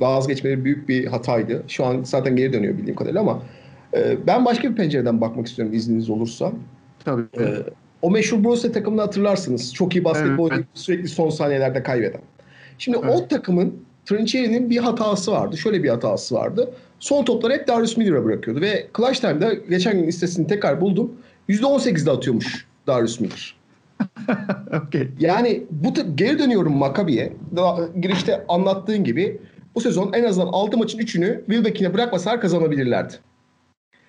vazgeçmeleri büyük bir hataydı. Şu an zaten geri dönüyor bildiğim kadarıyla ama e, ben başka bir pencereden bakmak istiyorum izniniz olursa. Tabii. E, o meşhur Brose takımını hatırlarsınız. Çok iyi basketbol Evet. sürekli son saniyelerde kaybeden. Şimdi Evet. o takımın Trinchieri'nin bir hatası vardı. Şöyle bir hatası vardı. Son topları hep Darius Miller'a bırakıyordu ve Clutch Time'da geçen gün listesini tekrar buldum. %18'de atıyormuş Darius Miller. Okey. Yani bu geri dönüyorum Maccabi'ye. Daha girişte anlattığın gibi bu sezon en azından 6 maçın 3'ünü Wilbeck'ine bırakmasalar kazanabilirlerdi.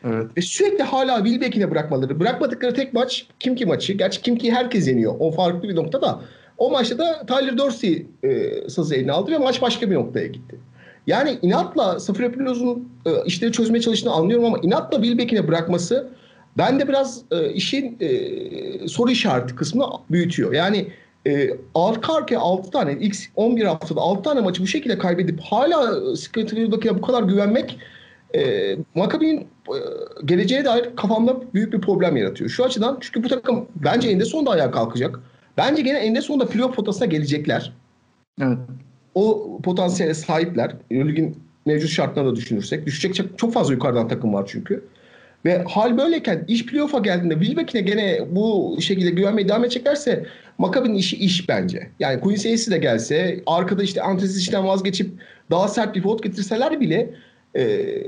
Evet. Ve sürekli hala Wilbeck'ine bırakmaları. Bırakmadıkları tek maç Kimki maçı. Gerçi Kimki'yi herkes yeniyor. O farklı bir nokta da. O maçta da Tyler Dorsey e, sazı eline aldı ve maç başka bir noktaya gitti. Yani inatla Sıfır Epiloz'un e, işleri çözmeye çalıştığını anlıyorum ama inatla Wilbeck'ine bırakması bende biraz e, işin e, soru işareti kısmını büyütüyor. Yani e, arka arkaya 6 tane ilk 11 haftada 6 tane maçı bu şekilde kaybedip hala e, Wilbeck'ine bu kadar güvenmek e, Maccabi'nin e, geleceğe dair kafamda büyük bir problem yaratıyor. Şu açıdan çünkü bu takım bence eninde sonunda ayağa kalkacak. Bence gene eninde sonunda playoff potasına gelecekler. Evet. O potansiyele sahipler. Ligin mevcut şartlarını da düşünürsek. Düşecek çok fazla yukarıdan takım var çünkü. Ve hal böyleyken iş playoff'a geldiğinde Wilbeck'ine gene bu şekilde güvenmeye devam edeceklerse Maccabi'nin işi iş bence. Yani Quincy Hayes'i de gelse arkada işte Antesis işten vazgeçip daha sert bir pot getirseler bile e,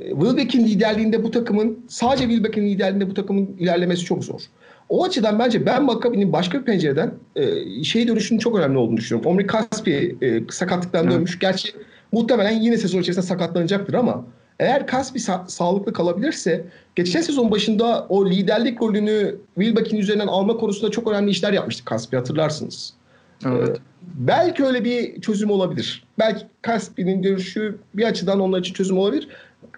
Wilbeck'in liderliğinde bu takımın sadece Wilbeck'in liderliğinde bu takımın ilerlemesi çok zor. O açıdan bence ben Maccabi'nin başka bir pencereden e, şey dönüşünün çok önemli olduğunu düşünüyorum. Omri Kaspi e, sakatlıktan dönmüş. Gerçi muhtemelen yine sezon içerisinde sakatlanacaktır ama eğer Kaspi sa- sağlıklı kalabilirse geçen sezon başında o liderlik rolünü Wilbeck'in üzerinden alma konusunda çok önemli işler yapmıştı Kaspi hatırlarsınız. Evet. Ee, belki öyle bir çözüm olabilir. Belki Kaspi'nin görüşü bir açıdan onlar için çözüm olabilir.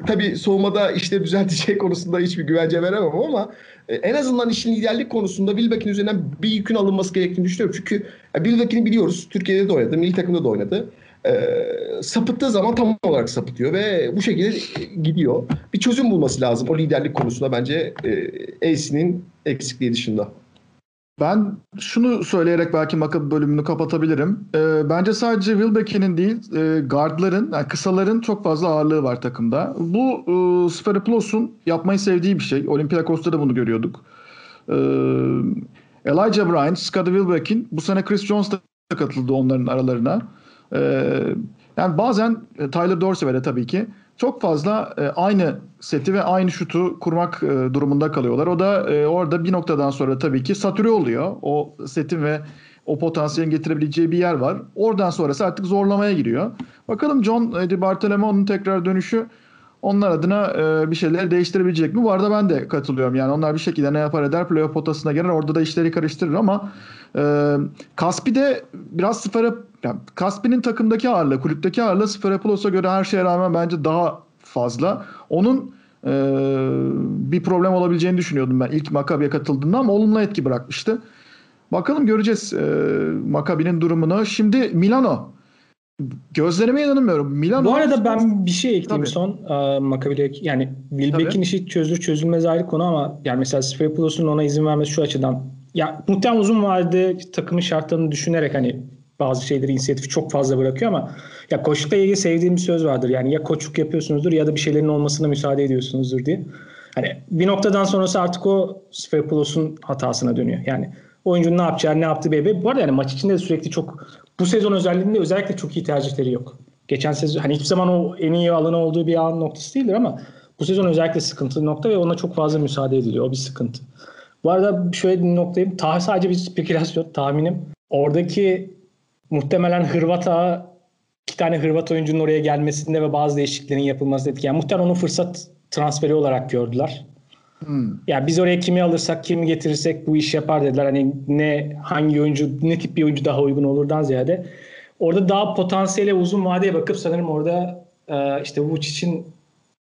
Tabii soğumada işte düzelteceği konusunda hiçbir güvence veremem ama e, en azından işin liderlik konusunda Wilbeck'in üzerinden bir yükün alınması gerektiğini düşünüyorum. Çünkü Wilbeck'ini biliyoruz. Türkiye'de de oynadı. Milli takımda da oynadı. E, sapıttığı zaman tam olarak sapıtıyor ve bu şekilde gidiyor. Bir çözüm bulması lazım o liderlik konusunda bence e, Ace'nin eksikliği dışında. Ben şunu söyleyerek belki Maccabi bölümünü kapatabilirim. Ee, bence sadece Wilbeck'in değil, e, guardların, yani kısaların çok fazla ağırlığı var takımda. Bu e, Sferiplos'un yapmayı sevdiği bir şey. Olympiakos'ta da bunu görüyorduk. Ee, Elijah Bryant, Scottie Wilbeck'in bu sene Chris Jones da katıldı onların aralarına. Ee, yani bazen e, Tyler Dorsey de tabii ki çok fazla e, aynı seti ve aynı şutu kurmak e, durumunda kalıyorlar. O da orada bir noktadan sonra tabii ki satüre oluyor. O setin ve o potansiyelin getirebileceği bir yer var. Oradan sonrası artık zorlamaya giriyor. Bakalım John Di Bartolomeo'nun tekrar dönüşü onlar adına e, bir şeyleri değiştirebilecek mi? Bu arada ben de katılıyorum. Yani onlar bir şekilde ne yapar eder playoff potasına girer. Orada da işleri karıştırır ama e, Kaspi de biraz sıfıra yani Kaspi'nin takımdaki ağırlığı, kulüpteki ağırlığı Sferapoulos'a göre her şeye rağmen bence daha fazla. Onun e, bir problem olabileceğini düşünüyordum ben ilk Maccabi'ye katıldığında ama olumlu etki bırakmıştı. Bakalım göreceğiz e, Maccabi'nin durumunu. Şimdi Milano. Gözlerime inanamıyorum. Milano. Bu arada ben bir şey ekleyeyim Tabii. son e, Maccabi'de yani Wilbeck'in işi çözülür çözülmez ayrı konu ama yani mesela Sferipoulos'un ona izin vermesi şu açıdan ya muhtemelen uzun vadede takımın şartlarını düşünerek hani bazı şeyleri inisiyatifi çok fazla bırakıyor ama ya koçlukla ilgili sevdiğim bir söz vardır. Yani ya koçluk yapıyorsunuzdur ya da bir şeylerin olmasına müsaade ediyorsunuzdur diye. Hani bir noktadan sonrası artık o Sferipoulos'un hatasına dönüyor. Yani oyuncunun ne yapacağı, ne yaptığı belli. Bu arada yani maç içinde de sürekli çok bu sezon özelliğinde özellikle çok iyi tercihleri yok. Geçen sezon hani hiçbir zaman o en iyi alanı olduğu bir an noktası değildir ama bu sezon özellikle sıkıntılı nokta ve ona çok fazla müsaade ediliyor. O bir sıkıntı. Bu arada şöyle bir noktayım. Ta sadece bir spekülasyon tahminim. Oradaki muhtemelen Hırvat ağı iki tane Hırvat oyuncunun oraya gelmesinde ve bazı değişikliklerin yapılması etki. Yani muhtemelen onu fırsat transferi olarak gördüler. Hmm. Ya biz oraya kimi alırsak, kimi getirirsek bu iş yapar dediler. Hani ne hangi oyuncu, ne tip bir oyuncu daha uygun olurdan ziyade. Orada daha potansiyele uzun vadeye bakıp sanırım orada e, işte Vucic'in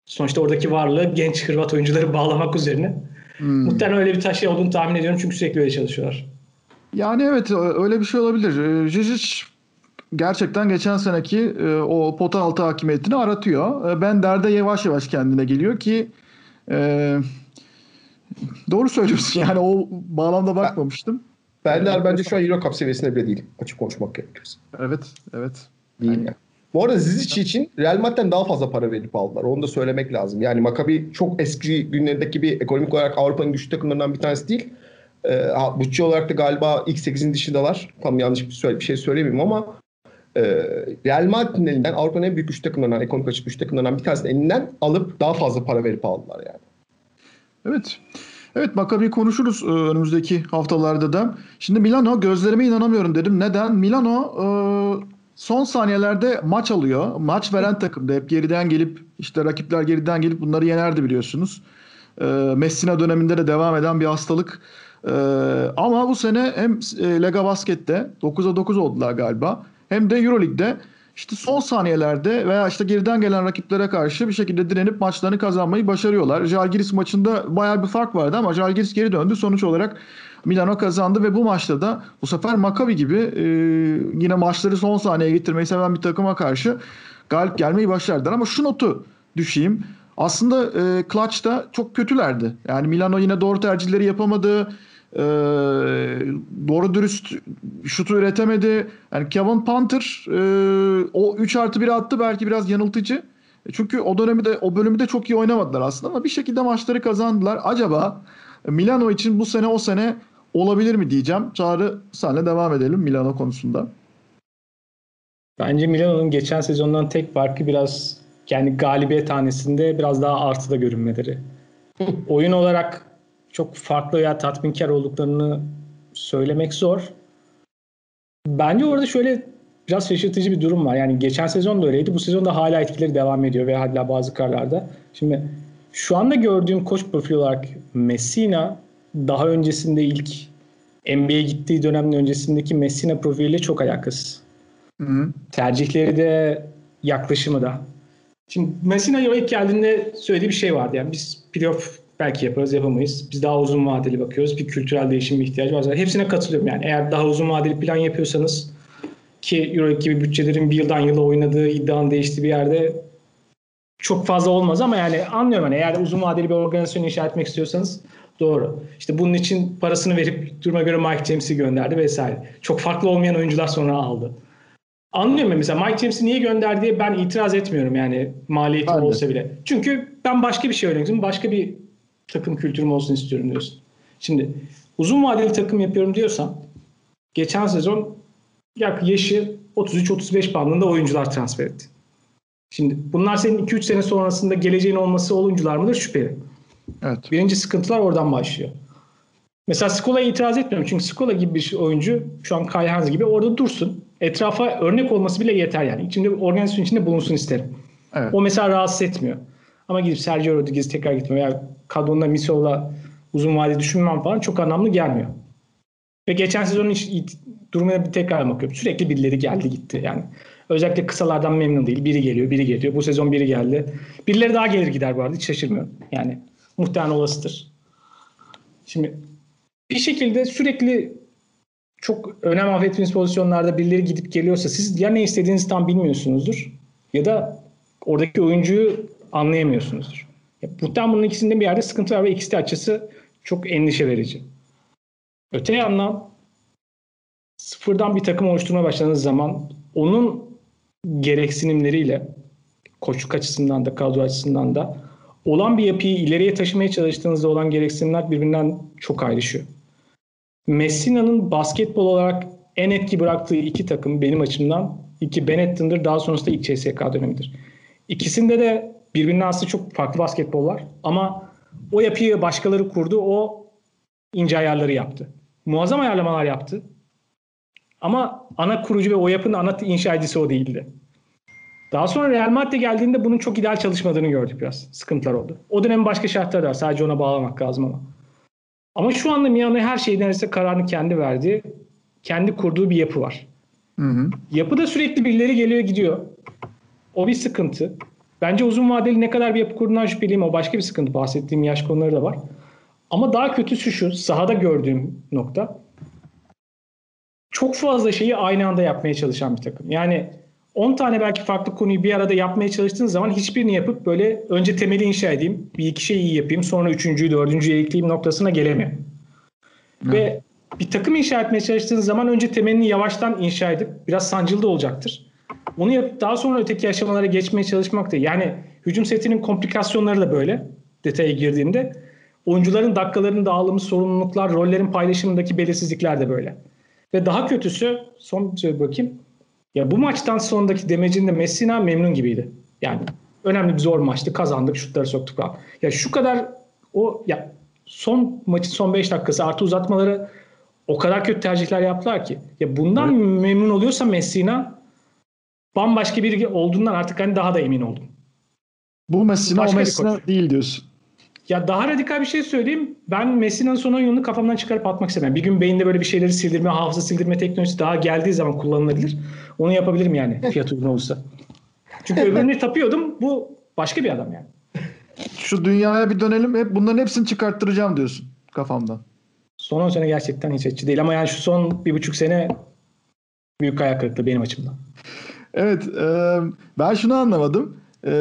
sonuçta oradaki varlığı genç Hırvat oyuncuları bağlamak üzerine Hmm. Muhtemelen öyle bir taşı olduğunu tahmin ediyorum çünkü sürekli öyle çalışıyorlar. Yani evet öyle bir şey olabilir. Jijic gerçekten geçen seneki e, o pota altı hakimiyetini aratıyor. E, ben derde yavaş yavaş kendine geliyor ki e, doğru söylüyorsun yani o bağlamda bakmamıştım. Bender bence şu an Euro Cup seviyesinde bile değil. Açık konuşmak gerekirse. Evet, evet. Değil yani. yani. Bu arada Zizic için Real Madrid'den daha fazla para verip aldılar. Onu da söylemek lazım. Yani Maccabi çok eski günlerindeki gibi ekonomik olarak Avrupa'nın güçlü takımlarından bir tanesi değil. E, bütçe olarak da galiba ilk 8'in dışındalar. Tam yanlış bir, bir şey söylemeyeyim ama e, Real Madrid'in elinden Avrupa'nın en büyük güçlü takımlarından, ekonomik açık güçlü takımlarından bir tanesinin elinden alıp daha fazla para verip aldılar yani. Evet. Evet Maccabi konuşuruz e, önümüzdeki haftalarda da. Şimdi Milano gözlerime inanamıyorum dedim. Neden? Milano e, son saniyelerde maç alıyor. Maç veren takımda hep geriden gelip işte rakipler geriden gelip bunları yenerdi biliyorsunuz. E, Messina döneminde de devam eden bir hastalık. Ama bu sene hem Lega Basket'te 9'a 9 oldular galiba. Hem de Euroleague'de işte son saniyelerde veya işte geriden gelen rakiplere karşı bir şekilde direnip maçlarını kazanmayı başarıyorlar. Jalgiris maçında bayağı bir fark vardı ama Jalgiris geri döndü. Sonuç olarak Milano kazandı ve bu maçta da bu sefer Maccabi gibi e, yine maçları son saniyeye getirmeyi seven bir takıma karşı galip gelmeyi başardılar. Ama şu notu düşeyim. Aslında e, Clutch'ta çok kötülerdi. Yani Milano yine doğru tercihleri yapamadı. Ee, doğru dürüst şutu üretemedi. Yani Kevin Panther e, o 3 artı 1 attı belki biraz yanıltıcı. Çünkü o dönemi de o bölümü de çok iyi oynamadılar aslında ama bir şekilde maçları kazandılar. Acaba Milano için bu sene o sene olabilir mi diyeceğim. Çağrı senle devam edelim Milano konusunda. Bence Milano'nun geçen sezondan tek farkı biraz yani galibiyet tanesinde biraz daha artıda görünmeleri. Oyun olarak çok farklı veya tatminkar olduklarını söylemek zor. Bence orada şöyle biraz şaşırtıcı bir durum var. Yani geçen sezon da öyleydi. Bu sezon da hala etkileri devam ediyor ve hala bazı kararlarda. Şimdi şu anda gördüğüm koç profili olarak Messina daha öncesinde ilk NBA'ye gittiği dönemin öncesindeki Messina profiliyle çok alakası. Hı hı. Tercihleri de yaklaşımı da. Şimdi Messina ilk geldiğinde söylediği bir şey vardı. Yani biz playoff belki yaparız yapamayız. Biz daha uzun vadeli bakıyoruz. Bir kültürel değişim ihtiyacı var. Hepsine katılıyorum yani. Eğer daha uzun vadeli plan yapıyorsanız ki Euroleague gibi bütçelerin bir yıldan yıla oynadığı iddianın değiştiği bir yerde çok fazla olmaz ama yani anlıyorum hani eğer uzun vadeli bir organizasyon inşa etmek istiyorsanız doğru. İşte bunun için parasını verip duruma göre Mike James'i gönderdi vesaire. Çok farklı olmayan oyuncular sonra aldı. Anlıyorum mesela Mike James'i niye gönderdi diye ben itiraz etmiyorum yani maliyeti ben olsa bile. Çünkü ben başka bir şey öğrendim. Başka bir takım kültürüm olsun istiyorum diyorsun. Şimdi uzun vadeli takım yapıyorum diyorsan geçen sezon yak yaşı 33-35 bandında oyuncular transfer etti. Şimdi bunlar senin 2-3 sene sonrasında geleceğin olması oyuncular mıdır? Şüpheli. Evet. Birinci sıkıntılar oradan başlıyor. Mesela Skola'ya itiraz etmiyorum. Çünkü Skola gibi bir oyuncu şu an Kai Hans gibi orada dursun. Etrafa örnek olması bile yeter yani. İçinde organizasyon içinde bulunsun isterim. Evet. O mesela rahatsız etmiyor. Ama gidip Sergio Rodriguez tekrar gitme veya kadronda Misol'la uzun vadeli düşünmem falan çok anlamlı gelmiyor. Ve geçen sezonun durumuna bir tekrar bakıyorum. Sürekli birileri geldi gitti yani. Özellikle kısalardan memnun değil. Biri geliyor, biri geliyor. Bu sezon biri geldi. Birileri daha gelir gider bu arada. Hiç şaşırmıyorum. Yani muhtemelen olasıdır. Şimdi bir şekilde sürekli çok önem affettiğiniz pozisyonlarda birileri gidip geliyorsa siz ya ne istediğinizi tam bilmiyorsunuzdur ya da oradaki oyuncuyu anlayamıyorsunuzdur. Ya, muhtemelen bunun ikisinde bir yerde sıkıntı var ve ikisi de açısı çok endişe verici. Öte yandan sıfırdan bir takım oluşturmaya başladığınız zaman onun gereksinimleriyle koçluk açısından da kadro açısından da olan bir yapıyı ileriye taşımaya çalıştığınızda olan gereksinimler birbirinden çok ayrışıyor. Messina'nın basketbol olarak en etki bıraktığı iki takım benim açımdan iki Benetton'dır daha sonrasında ilk CSK dönemidir. İkisinde de birbirinden aslında çok farklı basketbollar ama o yapıyı başkaları kurdu. O ince ayarları yaptı. Muazzam ayarlamalar yaptı. Ama ana kurucu ve o yapının ana inşa edicisi o değildi. Daha sonra Real Madrid geldiğinde bunun çok ideal çalışmadığını gördük biraz. Sıkıntılar oldu. O dönemin başka şartları var. Sadece ona bağlamak lazım ama. Ama şu anda Milano her şeyden ise kararını kendi verdi. Kendi kurduğu bir yapı var. Hı hı. Yapıda sürekli birileri geliyor gidiyor. O bir sıkıntı. Bence uzun vadeli ne kadar bir yapı kurduğundan şüpheliyim. O başka bir sıkıntı. Bahsettiğim yaş konuları da var. Ama daha kötüsü şu sahada gördüğüm nokta çok fazla şeyi aynı anda yapmaya çalışan bir takım. Yani 10 tane belki farklı konuyu bir arada yapmaya çalıştığın zaman hiçbirini yapıp böyle önce temeli inşa edeyim, bir iki şey iyi yapayım, sonra üçüncüyü, dördüncüyü ekleyeyim noktasına gelemiyor. Ve bir takım inşa etmeye çalıştığın zaman önce temelini yavaştan inşa edip biraz sancılı da olacaktır. Onu yapıp daha sonra öteki aşamalara geçmeye çalışmak da yani hücum setinin komplikasyonları da böyle detaya girdiğinde oyuncuların dakikalarının dağılımı, sorumluluklar, rollerin paylaşımındaki belirsizlikler de böyle. Ve daha kötüsü son bir söyle bakayım. Ya bu maçtan sonraki demecinde Messina memnun gibiydi. Yani önemli bir zor maçtı. Kazandık, şutları soktuk falan. Ya şu kadar o ya son maçın son 5 dakikası artı uzatmaları o kadar kötü tercihler yaptılar ki. Ya bundan evet. memnun oluyorsa Messina bambaşka biri olduğundan artık hani daha da emin oldum. Bu Messina Başka o Messina değil diyorsun. Ya daha radikal bir şey söyleyeyim. Ben Messina'nın son oyununu kafamdan çıkarıp atmak istemem. Bir gün beyinde böyle bir şeyleri sildirme, hafıza sildirme teknolojisi daha geldiği zaman kullanılabilir. Onu yapabilirim yani fiyat uygun olursa. Çünkü öbürünü tapıyordum. Bu başka bir adam yani. Şu dünyaya bir dönelim. Hep bunların hepsini çıkarttıracağım diyorsun kafamdan. Son 10 sene gerçekten hiç etçi değil. Ama yani şu son bir buçuk sene büyük ayak kırıklığı benim açımdan. Evet. E, ben şunu anlamadım. E,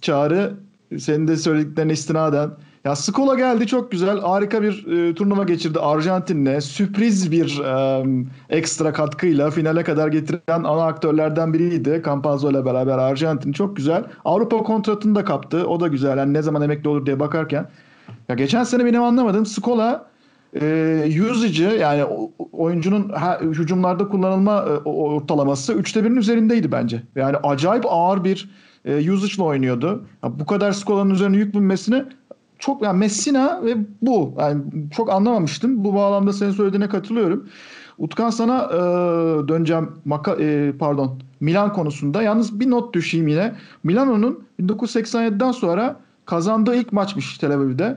Çağrı senin de söylediklerine istinaden ya Skola geldi çok güzel. Harika bir e, turnuva geçirdi Arjantin'le. Sürpriz bir e, ekstra katkıyla finale kadar getiren ana aktörlerden biriydi. Campazzo ile beraber Arjantin çok güzel. Avrupa kontratını da kaptı. O da güzel. Yani ne zaman emekli olur diye bakarken. Ya geçen sene benim anlamadım. Skola e, usage'ı yani oyuncunun her, hücumlarda kullanılma e, ortalaması 3'te 1'in üzerindeydi bence. Yani acayip ağır bir e, usage'la oynuyordu. Ya bu kadar Skola'nın üzerine yük binmesine çok yani Messina ve bu. Yani çok anlamamıştım. Bu bağlamda senin söylediğine katılıyorum. Utkan sana e, döneceğim Maka, e, pardon Milan konusunda. Yalnız bir not düşeyim yine. Milano'nun 1987'den sonra kazandığı ilk maçmış Tel Aviv'de.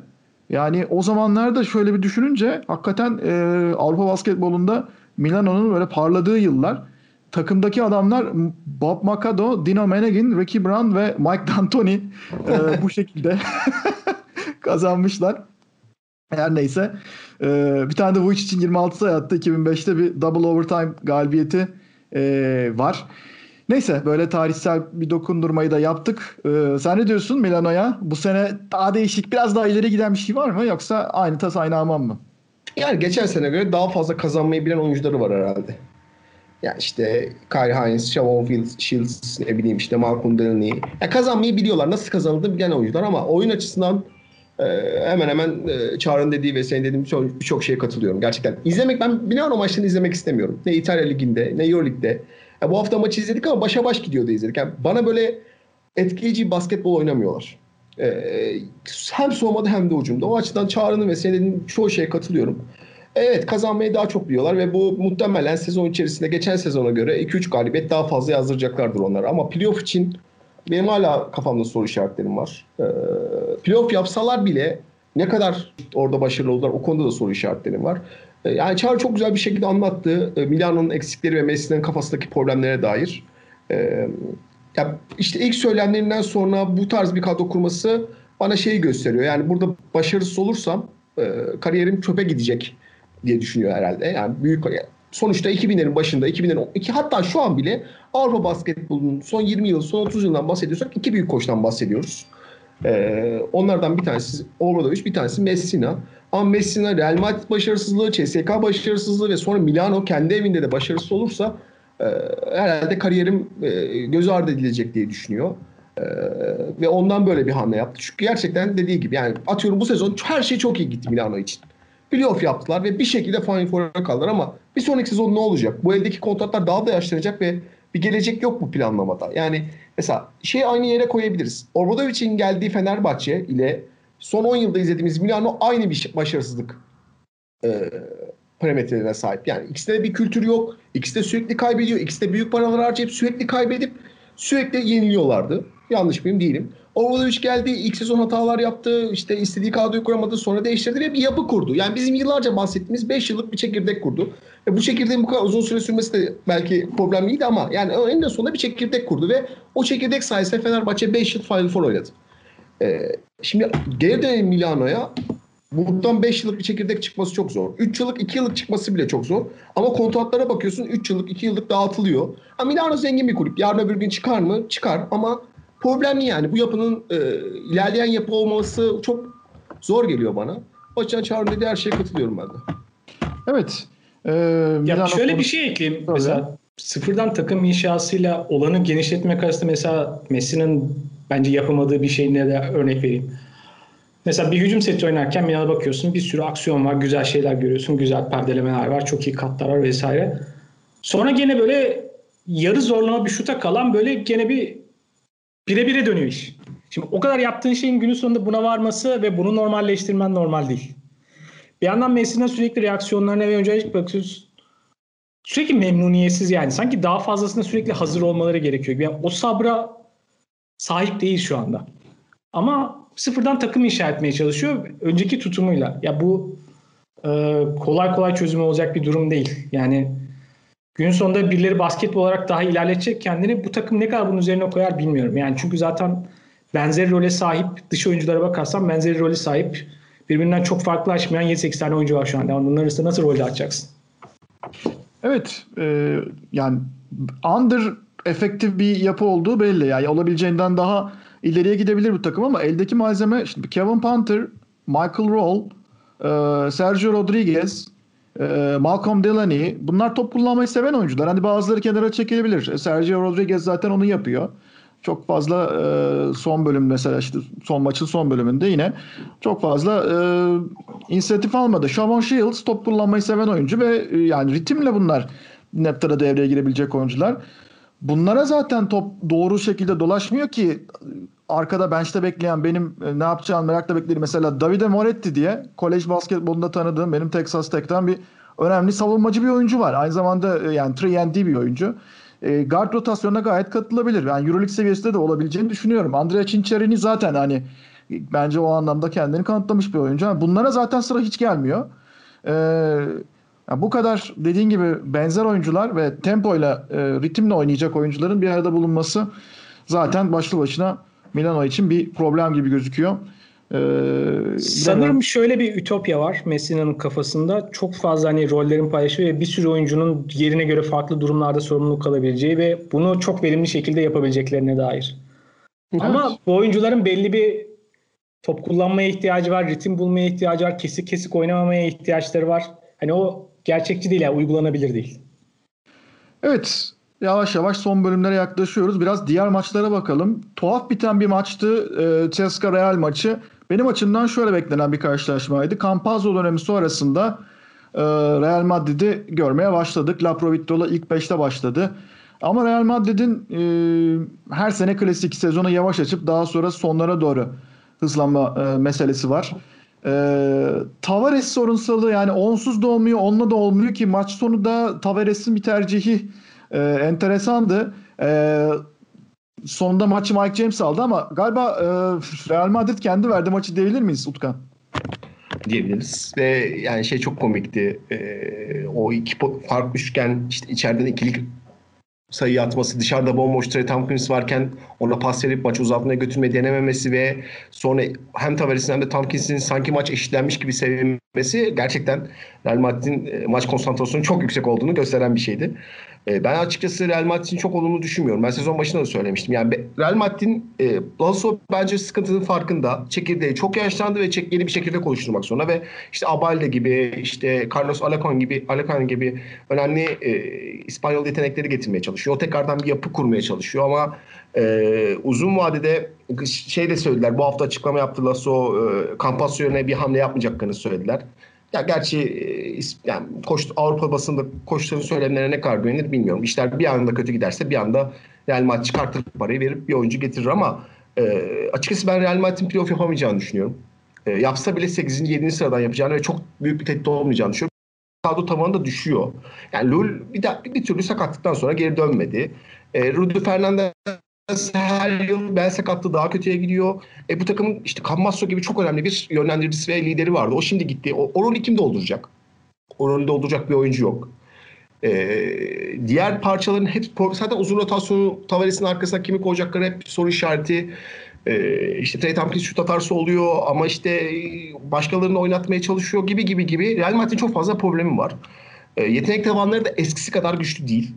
Yani o zamanlarda şöyle bir düşününce hakikaten e, Avrupa basketbolunda Milano'nun böyle parladığı yıllar. Takımdaki adamlar Bob Macado, Dino Meneghin, Ricky Brown ve Mike D'Antoni e, bu şekilde kazanmışlar. Her neyse. E, bir tane de Vujic için 26 sayı attı. 2005'te bir double overtime galibiyeti e, var. Neyse böyle tarihsel bir dokundurmayı da yaptık. Ee, sen ne diyorsun Milano'ya? Bu sene daha değişik, biraz daha ileri giden bir şey var mı? Yoksa aynı tas aynı aman mı? Yani geçen sene göre daha fazla kazanmayı bilen oyuncuları var herhalde. Yani işte Kyrie Hines, Shavon Shields, ne bileyim işte Malcolm Delaney. Yani kazanmayı biliyorlar. Nasıl kazanıldığını bilen oyuncular ama oyun açısından e, hemen hemen e, Çağrı'nın dediği ve senin dediğin birçok bir şeye katılıyorum. Gerçekten izlemek, ben Milano maçlarını izlemek istemiyorum. Ne İtalya Ligi'nde, ne Euroleague'de. Ya bu hafta maçı izledik ama başa baş gidiyordu izledik. Yani bana böyle etkileyici basketbol oynamıyorlar. Ee, hem soğumada hem de ucumda. O açıdan Çağrı'nın ve senin çoğu şeye katılıyorum. Evet kazanmayı daha çok biliyorlar ve bu muhtemelen sezon içerisinde geçen sezona göre 2-3 galibiyet daha fazla yazdıracaklardır onlara. Ama playoff için benim hala kafamda soru işaretlerim var. Ee, playoff yapsalar bile ne kadar orada başarılı oldular o konuda da soru işaretlerim var. Ee, yani Çağrı çok güzel bir şekilde anlattı. Ee, Milano'nun eksikleri ve Messi'nin kafasındaki problemlere dair. Ee, ya işte ilk söylemlerinden sonra bu tarz bir kadro kurması bana şeyi gösteriyor. Yani burada başarısız olursam e, kariyerim çöpe gidecek diye düşünüyor herhalde. Yani büyük sonuçta 2000'lerin başında 2000'lerin iki hatta şu an bile Avrupa basketbolunun son 20 yıl, son 30 yıldan bahsediyorsak iki büyük koçtan bahsediyoruz. Ee, onlardan bir tanesi Obradovic, bir tanesi Messina. Ama Messina Real Madrid başarısızlığı, CSK başarısızlığı ve sonra Milano kendi evinde de başarısız olursa e, herhalde kariyerim e, göz ardı edilecek diye düşünüyor. E, ve ondan böyle bir hamle yaptı. Çünkü gerçekten dediği gibi yani atıyorum bu sezon her şey çok iyi gitti Milano için. Playoff yaptılar ve bir şekilde Final Four'a kaldılar ama bir sonraki sezon ne olacak? Bu eldeki kontratlar daha da yaşlanacak ve bir gelecek yok bu planlamada. Yani mesela şey aynı yere koyabiliriz. Obradovic'in geldiği Fenerbahçe ile son 10 yılda izlediğimiz Milano aynı bir başarısızlık e, parametrelerine sahip. Yani ikisinde de bir kültür yok. İkisi de sürekli kaybediyor. İkisi de büyük paralar harcayıp sürekli kaybedip sürekli yeniliyorlardı. Yanlış mıyım? Değilim. Obradoviç geldi. ilk sezon hatalar yaptı. işte istediği kadroyu kuramadı. Sonra değiştirdi ve bir yapı kurdu. Yani bizim yıllarca bahsettiğimiz 5 yıllık bir çekirdek kurdu. Ve bu çekirdeğin bu kadar uzun süre sürmesi de belki problemliydi ama yani en sonunda bir çekirdek kurdu ve o çekirdek sayesinde Fenerbahçe 5 yıl Final Four oynadı. Ee, şimdi geri dönelim Milano'ya. Buradan 5 yıllık bir çekirdek çıkması çok zor. 3 yıllık 2 yıllık çıkması bile çok zor. Ama kontratlara bakıyorsun 3 yıllık 2 yıllık dağıtılıyor. Ha Milano zengin bir kulüp. Yarın öbür gün çıkar mı? Çıkar ama problemli yani. Bu yapının e, ilerleyen yapı olması çok zor geliyor bana. O açıdan Çağrı'nın dediği her şeye katılıyorum ben de. Evet. Ee, Ya şöyle bir konusu- şey ekleyeyim. Tabii. Mesela sıfırdan takım inşasıyla olanı genişletmek arasında mesela Messi'nin bence yapamadığı bir şeyine de örnek vereyim. Mesela bir hücum seti oynarken Milan'a bakıyorsun bir sürü aksiyon var, güzel şeyler görüyorsun, güzel perdelemeler var, çok iyi katlar var vesaire. Sonra gene böyle yarı zorlama bir şuta kalan böyle gene bir bire bire dönüyor iş. Şimdi o kadar yaptığın şeyin günün sonunda buna varması ve bunu normalleştirmen normal değil. Bir yandan Messi'nin sürekli reaksiyonlarına ve öncelik bakıyorsun. Sürekli memnuniyetsiz yani. Sanki daha fazlasına sürekli hazır olmaları gerekiyor. Yani o sabra sahip değil şu anda. Ama sıfırdan takım inşa etmeye çalışıyor. Önceki tutumuyla. Ya bu e, kolay kolay çözümü olacak bir durum değil. Yani gün sonunda birileri basketbol olarak daha ilerletecek kendini. Bu takım ne kadar bunun üzerine koyar bilmiyorum. Yani çünkü zaten benzer role sahip dış oyunculara bakarsan benzer role sahip birbirinden çok farklılaşmayan 7-8 tane oyuncu var şu anda. Onların arasında nasıl rol dağıtacaksın? Evet. e, yani under efektif bir yapı olduğu belli. Yani olabileceğinden daha ileriye gidebilir bu takım ama eldeki malzeme şimdi Kevin Panther, Michael Roll, e, Sergio Rodriguez, e, Malcolm Delaney bunlar top kullanmayı seven oyuncular. Hani bazıları kenara çekilebilir. E, Sergio Rodriguez zaten onu yapıyor. Çok fazla e, son bölüm mesela işte son maçın son bölümünde yine çok fazla e, inisiyatif almadı. Shavon Shields top kullanmayı seven oyuncu ve e, yani ritimle bunlar Neptara devreye girebilecek oyuncular. Bunlara zaten top doğru şekilde dolaşmıyor ki arkada bench'te bekleyen benim e, ne yapacağını merakla beklediğim mesela Davide Moretti diye kolej basketbolunda tanıdığım benim Texas Tech'ten bir önemli savunmacı bir oyuncu var. Aynı zamanda e, yani 3 bir oyuncu. E, guard rotasyonuna gayet katılabilir. Yani Euroleague seviyesinde de olabileceğini düşünüyorum. Andrea Cincerini zaten hani e, bence o anlamda kendini kanıtlamış bir oyuncu. Bunlara zaten sıra hiç gelmiyor. Ee, yani bu kadar dediğin gibi benzer oyuncular ve tempoyla, e, ritimle oynayacak oyuncuların bir arada bulunması zaten başlı başına Milano için bir problem gibi gözüküyor. Ee. Sanırım şöyle bir ütopya var Messi'nin kafasında. Çok fazla hani rollerin paylaşımı ve bir sürü oyuncunun yerine göre farklı durumlarda sorumluluk alabileceği ve bunu çok verimli şekilde yapabileceklerine dair. Ama bu oyuncuların belli bir top kullanmaya ihtiyacı var, ritim bulmaya ihtiyacı var, kesik kesik oynamamaya ihtiyaçları var. Hani o gerçekçi değil yani uygulanabilir değil. Evet. Yavaş yavaş son bölümlere yaklaşıyoruz. Biraz diğer maçlara bakalım. Tuhaf biten bir maçtı. E, Ceska Real maçı. Benim açımdan şöyle beklenen bir karşılaşmaydı. Campazzo dönemi sonrasında e, Real Madrid'i görmeye başladık. La Provitrola ilk 5'te başladı. Ama Real Madrid'in e, her sene klasik sezonu yavaş açıp daha sonra sonlara doğru hızlanma e, meselesi var. E, Tavares sorunsalı yani onsuz da olmuyor, onunla da olmuyor ki maç sonu da Tavares'in bir tercihi e, enteresandı. E, sonunda maçı Mike James aldı ama galiba e, Real Madrid kendi verdi maçı diyebilir miyiz Utkan? diyebiliriz. Ve yani şey çok komikti. Ee, o iki fark üçgen işte içeriden ikilik sayı atması, dışarıda bomboş Trey Tompkins varken ona pas verip maçı uzatmaya götürmeyi denememesi ve sonra hem Tavares'in hem de Tompkins'in sanki maç eşitlenmiş gibi sevinmesi gerçekten Real Madrid'in e, maç konsantrasyonu çok yüksek olduğunu gösteren bir şeydi. E, Ben açıkçası Real Madrid'in çok olumlu düşünmüyorum. Ben sezon başında da söylemiştim. Yani Real Madrid'in e, Lasso bence sıkıntının farkında. Çekirdeği çok yaşlandı ve çek, yeni bir çekirdek oluşturmak zorunda ve işte Abalde gibi, işte Carlos Alacon gibi, Alacon gibi önemli e, İspanyol yetenekleri getirmeye çalışıyor. O tekrardan bir yapı kurmaya çalışıyor ama e, uzun vadede şey de söylediler. Bu hafta açıklama yaptı Lasso, e, Campazzo yerine bir hamle yapmayacaklarını söylediler. Ya gerçi e, yani koş, Avrupa basında koçların söylemlerine ne kadar güvenilir bilmiyorum. İşler bir anda kötü giderse bir anda Real Madrid çıkartır parayı verip bir oyuncu getirir ama e, açıkçası ben Real Madrid'in playoff yapamayacağını düşünüyorum. E, yapsa bile 8. 7. sıradan yapacağını ve çok büyük bir tehdit olmayacağını düşünüyorum. Kadro tavanı da düşüyor. Yani Lul bir, de, bir türlü sakatlıktan sonra geri dönmedi. E, Rudy Fernandez her yıl bel sakatlığı daha kötüye gidiyor. E, bu takımın işte Cammasso gibi çok önemli bir yönlendiricisi ve lideri vardı. O şimdi gitti. O, o rolü kim dolduracak? O rolü dolduracak bir oyuncu yok. E, diğer parçaların hep zaten uzun rotasyonu Tavares'in arkasına kimi koyacakları hep soru işareti. Ee, işte Trey Tompkins şut atarsa oluyor ama işte başkalarını oynatmaya çalışıyor gibi gibi gibi. Real Madrid'in çok fazla problemi var. Ee, yetenek tabanları da eskisi kadar güçlü değil.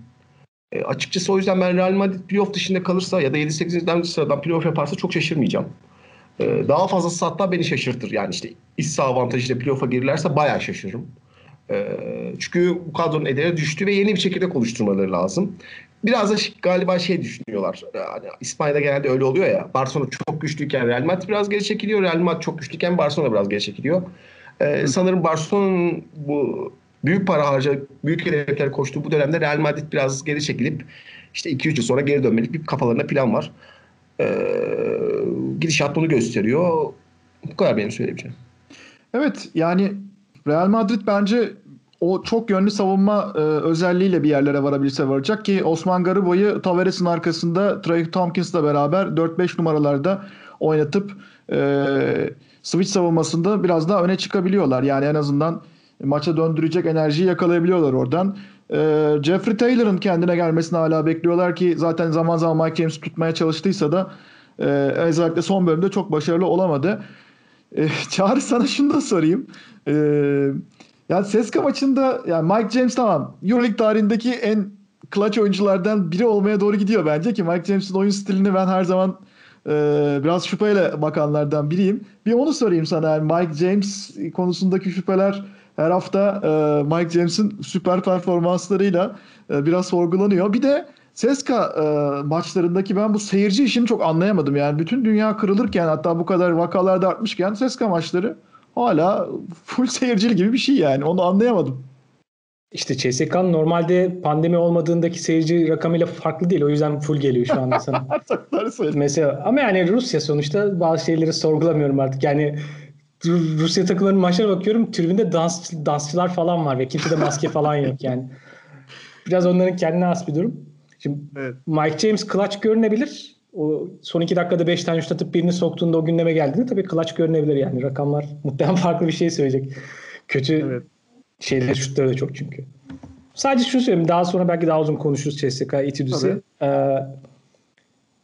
E, açıkçası o yüzden ben Real Madrid playoff dışında kalırsa ya da 7-8. sıradan playoff yaparsa çok şaşırmayacağım. E, daha fazlası hatta beni şaşırtır. Yani işte iç saha avantajıyla playoff'a girirlerse bayağı şaşırırım. E, çünkü bu kadronun ederi düştü ve yeni bir çekirdek oluşturmaları lazım. Biraz da galiba şey düşünüyorlar. Yani İspanya'da genelde öyle oluyor ya. Barcelona çok güçlüyken Real Madrid biraz geri çekiliyor. Real Madrid çok güçlüyken Barcelona biraz geri çekiliyor. Ee, sanırım Barcelona'nın bu büyük para harca, büyük hedefler koştuğu bu dönemde Real Madrid biraz geri çekilip işte 2-3 yıl sonra geri dönmelik bir kafalarında plan var. Ee, gidişat bunu gösteriyor. Bu kadar benim söyleyebileceğim. Evet yani Real Madrid bence o çok yönlü savunma e, özelliğiyle bir yerlere varabilirse varacak ki Osman Garubo'yu Tavares'in arkasında Trey Tompkins'la beraber 4-5 numaralarda oynatıp e, switch savunmasında biraz daha öne çıkabiliyorlar. Yani en azından maça döndürecek enerjiyi yakalayabiliyorlar oradan. E, Jeffrey Taylor'ın kendine gelmesini hala bekliyorlar ki zaten zaman zaman Mike James tutmaya çalıştıysa da e, özellikle son bölümde çok başarılı olamadı. E, Çağrı sana şunu da sorayım. E, yani Seska maçında yani Mike James tamam Euroleague tarihindeki en clutch oyunculardan biri olmaya doğru gidiyor bence ki Mike James'in oyun stilini ben her zaman e, biraz şüpheyle bakanlardan biriyim. Bir onu sorayım sana yani Mike James konusundaki şüpheler her hafta e, Mike James'in süper performanslarıyla e, biraz sorgulanıyor. Bir de Seska e, maçlarındaki ben bu seyirci işini çok anlayamadım. Yani bütün dünya kırılırken hatta bu kadar vakalarda artmışken Seska maçları hala full seyircili gibi bir şey yani. Onu anlayamadım. İşte CSK'nın normalde pandemi olmadığındaki seyirci rakamıyla farklı değil. O yüzden full geliyor şu anda sana. Mesela ama yani Rusya sonuçta bazı şeyleri sorgulamıyorum artık. Yani Rusya takımlarının maçlara bakıyorum. Tribünde dans, dansçılar falan var ve kimse de maske falan yok yani. Biraz onların kendine has bir durum. Şimdi evet. Mike James clutch görünebilir. O son iki dakikada beş tane şut atıp birini soktuğunda o gündeme geldiğinde tabii clutch görünebilir yani. Rakamlar muhtemelen farklı bir şey söyleyecek. Kötü evet. şeyler şutları da çok çünkü. Sadece şunu söyleyeyim. Daha sonra belki daha uzun konuşuruz CSK Itudis'i. Ee,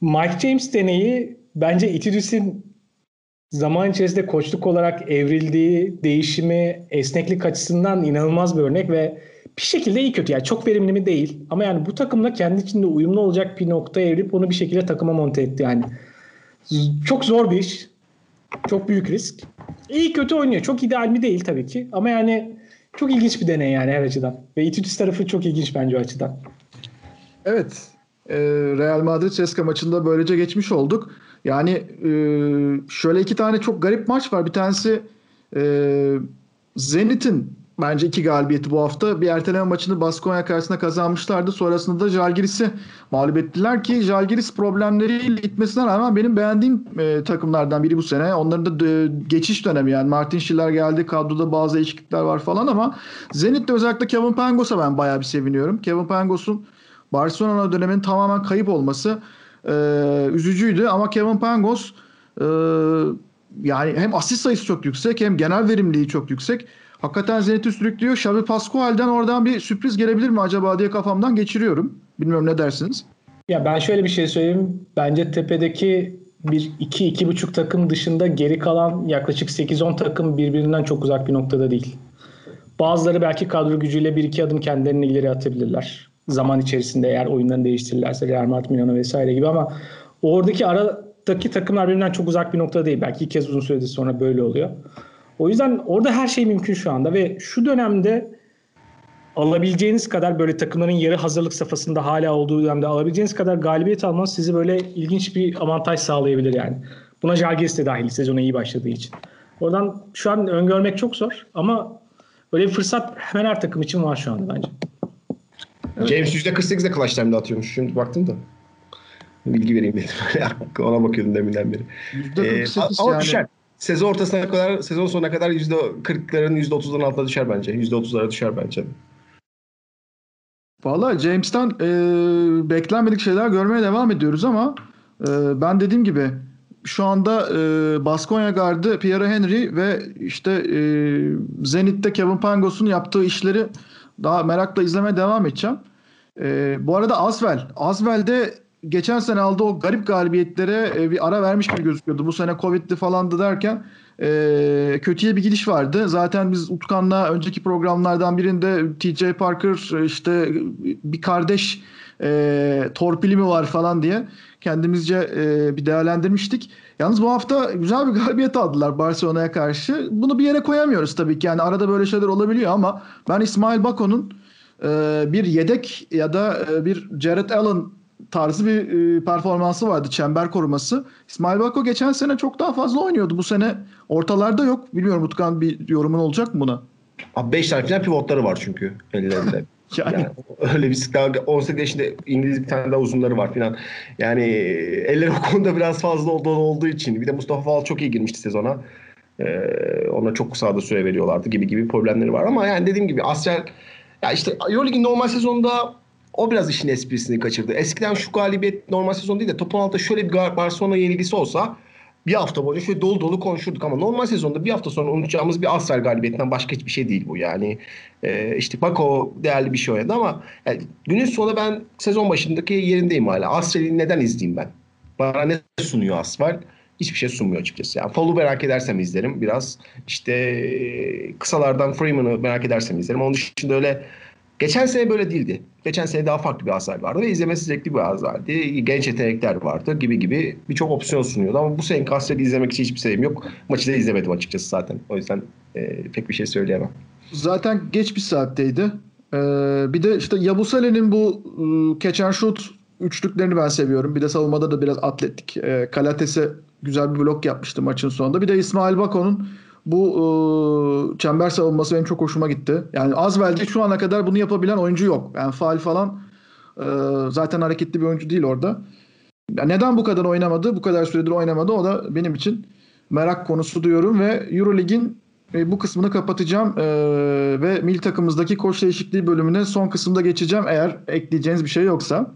Mike James deneyi bence Itudis'in zaman içerisinde koçluk olarak evrildiği değişimi esneklik açısından inanılmaz bir örnek ve bir şekilde iyi kötü yani çok verimli mi değil ama yani bu takımla kendi içinde uyumlu olacak bir noktaya evrip onu bir şekilde takıma monte etti yani. Çok zor bir iş. Çok büyük risk. İyi kötü oynuyor. Çok ideal mi değil tabii ki ama yani çok ilginç bir deney yani her açıdan. Ve Itudis tarafı çok ilginç bence o açıdan. Evet. E, Real Madrid Ceska maçında böylece geçmiş olduk. Yani e, şöyle iki tane çok garip maç var. Bir tanesi e, Zenit'in bence iki galibiyeti bu hafta. Bir erteleme maçını Baskonya karşısında kazanmışlardı. Sonrasında da Jalgiris'i mağlup ettiler ki Jalgiris problemleriyle gitmesine rağmen benim beğendiğim e, takımlardan biri bu sene. Onların da e, geçiş dönemi yani Martin Schiller geldi kadroda bazı değişiklikler var falan ama Zenit'te özellikle Kevin Pangos'a ben bayağı bir seviniyorum. Kevin Pangos'un Barcelona döneminin tamamen kayıp olması e, üzücüydü ama Kevin Pangos e, yani hem asist sayısı çok yüksek hem genel verimliliği çok yüksek. Hakikaten Zenit'i sürüklüyor. Xavi Pascual'den oradan bir sürpriz gelebilir mi acaba diye kafamdan geçiriyorum. Bilmiyorum ne dersiniz? Ya ben şöyle bir şey söyleyeyim. Bence tepedeki bir iki iki buçuk takım dışında geri kalan yaklaşık 8-10 takım birbirinden çok uzak bir noktada değil. Bazıları belki kadro gücüyle bir iki adım kendilerini ileri atabilirler. Zaman içerisinde eğer oyunlarını değiştirirlerse Real Madrid, Milano vesaire gibi ama oradaki aradaki takımlar birbirinden çok uzak bir noktada değil. Belki ilk kez uzun süredir sonra böyle oluyor. O yüzden orada her şey mümkün şu anda ve şu dönemde alabileceğiniz kadar böyle takımların yarı hazırlık safhasında hala olduğu dönemde alabileceğiniz kadar galibiyet almanız sizi böyle ilginç bir avantaj sağlayabilir yani. Buna Jalgiris de dahil sezona iyi başladığı için. Oradan şu an öngörmek çok zor ama öyle bir fırsat hemen her takım için var şu anda bence. Evet. James %48'de clutch time'da atıyormuş. Şimdi baktım da. Bilgi vereyim dedim. Ona bakıyordum deminden beri. %48 ee, ama yani. düşer sezon ortasına kadar, sezon sonuna kadar %40'ların %30'ların altına düşer bence. %30'lara düşer bence. Valla James'ten e, beklenmedik şeyler görmeye devam ediyoruz ama e, ben dediğim gibi şu anda e, Baskonya gardı Pierre Henry ve işte e, Zenit'te Kevin Pangos'un yaptığı işleri daha merakla izlemeye devam edeceğim. E, bu arada Asvel. Asvel'de geçen sene aldığı o garip galibiyetlere e, bir ara vermiş gibi gözüküyordu. Bu sene Covid'li falandı derken e, kötüye bir gidiş vardı. Zaten biz Utkan'la önceki programlardan birinde TJ Parker işte bir kardeş e, torpili mi var falan diye kendimizce e, bir değerlendirmiştik. Yalnız bu hafta güzel bir galibiyet aldılar Barcelona'ya karşı. Bunu bir yere koyamıyoruz tabii ki. Yani arada böyle şeyler olabiliyor ama ben İsmail Bako'nun e, bir yedek ya da e, bir Jared Allen tarzı bir e, performansı vardı çember koruması. İsmail Bako geçen sene çok daha fazla oynuyordu. Bu sene ortalarda yok. Bilmiyorum Utkan bir yorumun olacak mı buna? Abi 5 tane falan pivotları var çünkü ellerinde. yani. yani öyle bir daha 18 yaşında İngiliz bir tane daha uzunları var falan. Yani eller o konuda biraz fazla olduğu, olduğu için. Bir de Mustafa Fal çok iyi girmişti sezona. Ee, ona çok kısa da süre veriyorlardı gibi gibi problemleri var. Ama yani dediğim gibi Astrel ya işte Euroleague'in normal sezonda o biraz işin esprisini kaçırdı. Eskiden şu galibiyet normal sezon değil de topun altında şöyle bir Barcelona yenilgisi olsa bir hafta boyunca şöyle dolu dolu konuşurduk ama normal sezonda bir hafta sonra unutacağımız bir Asfer galibiyetinden başka hiçbir şey değil bu. Yani e, işte Bako değerli bir şey oynadı ama yani günün sonunda ben sezon başındaki yerindeyim hala. Asfer'i neden izleyeyim ben? Bana ne sunuyor Asfer? Hiçbir şey sunmuyor açıkçası. Yani Fall'u merak edersem izlerim biraz. İşte e, kısalardan Freeman'ı merak edersem izlerim. Onun dışında öyle Geçen sene böyle değildi. Geçen sene daha farklı bir hasar vardı ve izlemesi zevkli bir hasardı. Genç yetenekler vardı gibi gibi birçok opsiyon sunuyordu. Ama bu sene Kastel'i izlemek için hiçbir sebebim yok. Maçı da izlemedim açıkçası zaten. O yüzden e, pek bir şey söyleyemem. Zaten geç bir saatteydi. Ee, bir de işte Yabusele'nin bu e, catch and shoot üçlüklerini ben seviyorum. Bir de savunmada da biraz atletik. E, Kalates'e güzel bir blok yapmıştı maçın sonunda. Bir de İsmail Bako'nun bu e, çember savunması benim çok hoşuma gitti. Yani Azvel'de şu ana kadar bunu yapabilen oyuncu yok. Yani faal falan e, zaten hareketli bir oyuncu değil orada. Yani neden bu kadar oynamadı? Bu kadar süredir oynamadı. O da benim için merak konusu diyorum ve Eurolig'in e, bu kısmını kapatacağım e, ve mil takımımızdaki koç değişikliği bölümüne son kısımda geçeceğim eğer ekleyeceğiniz bir şey yoksa.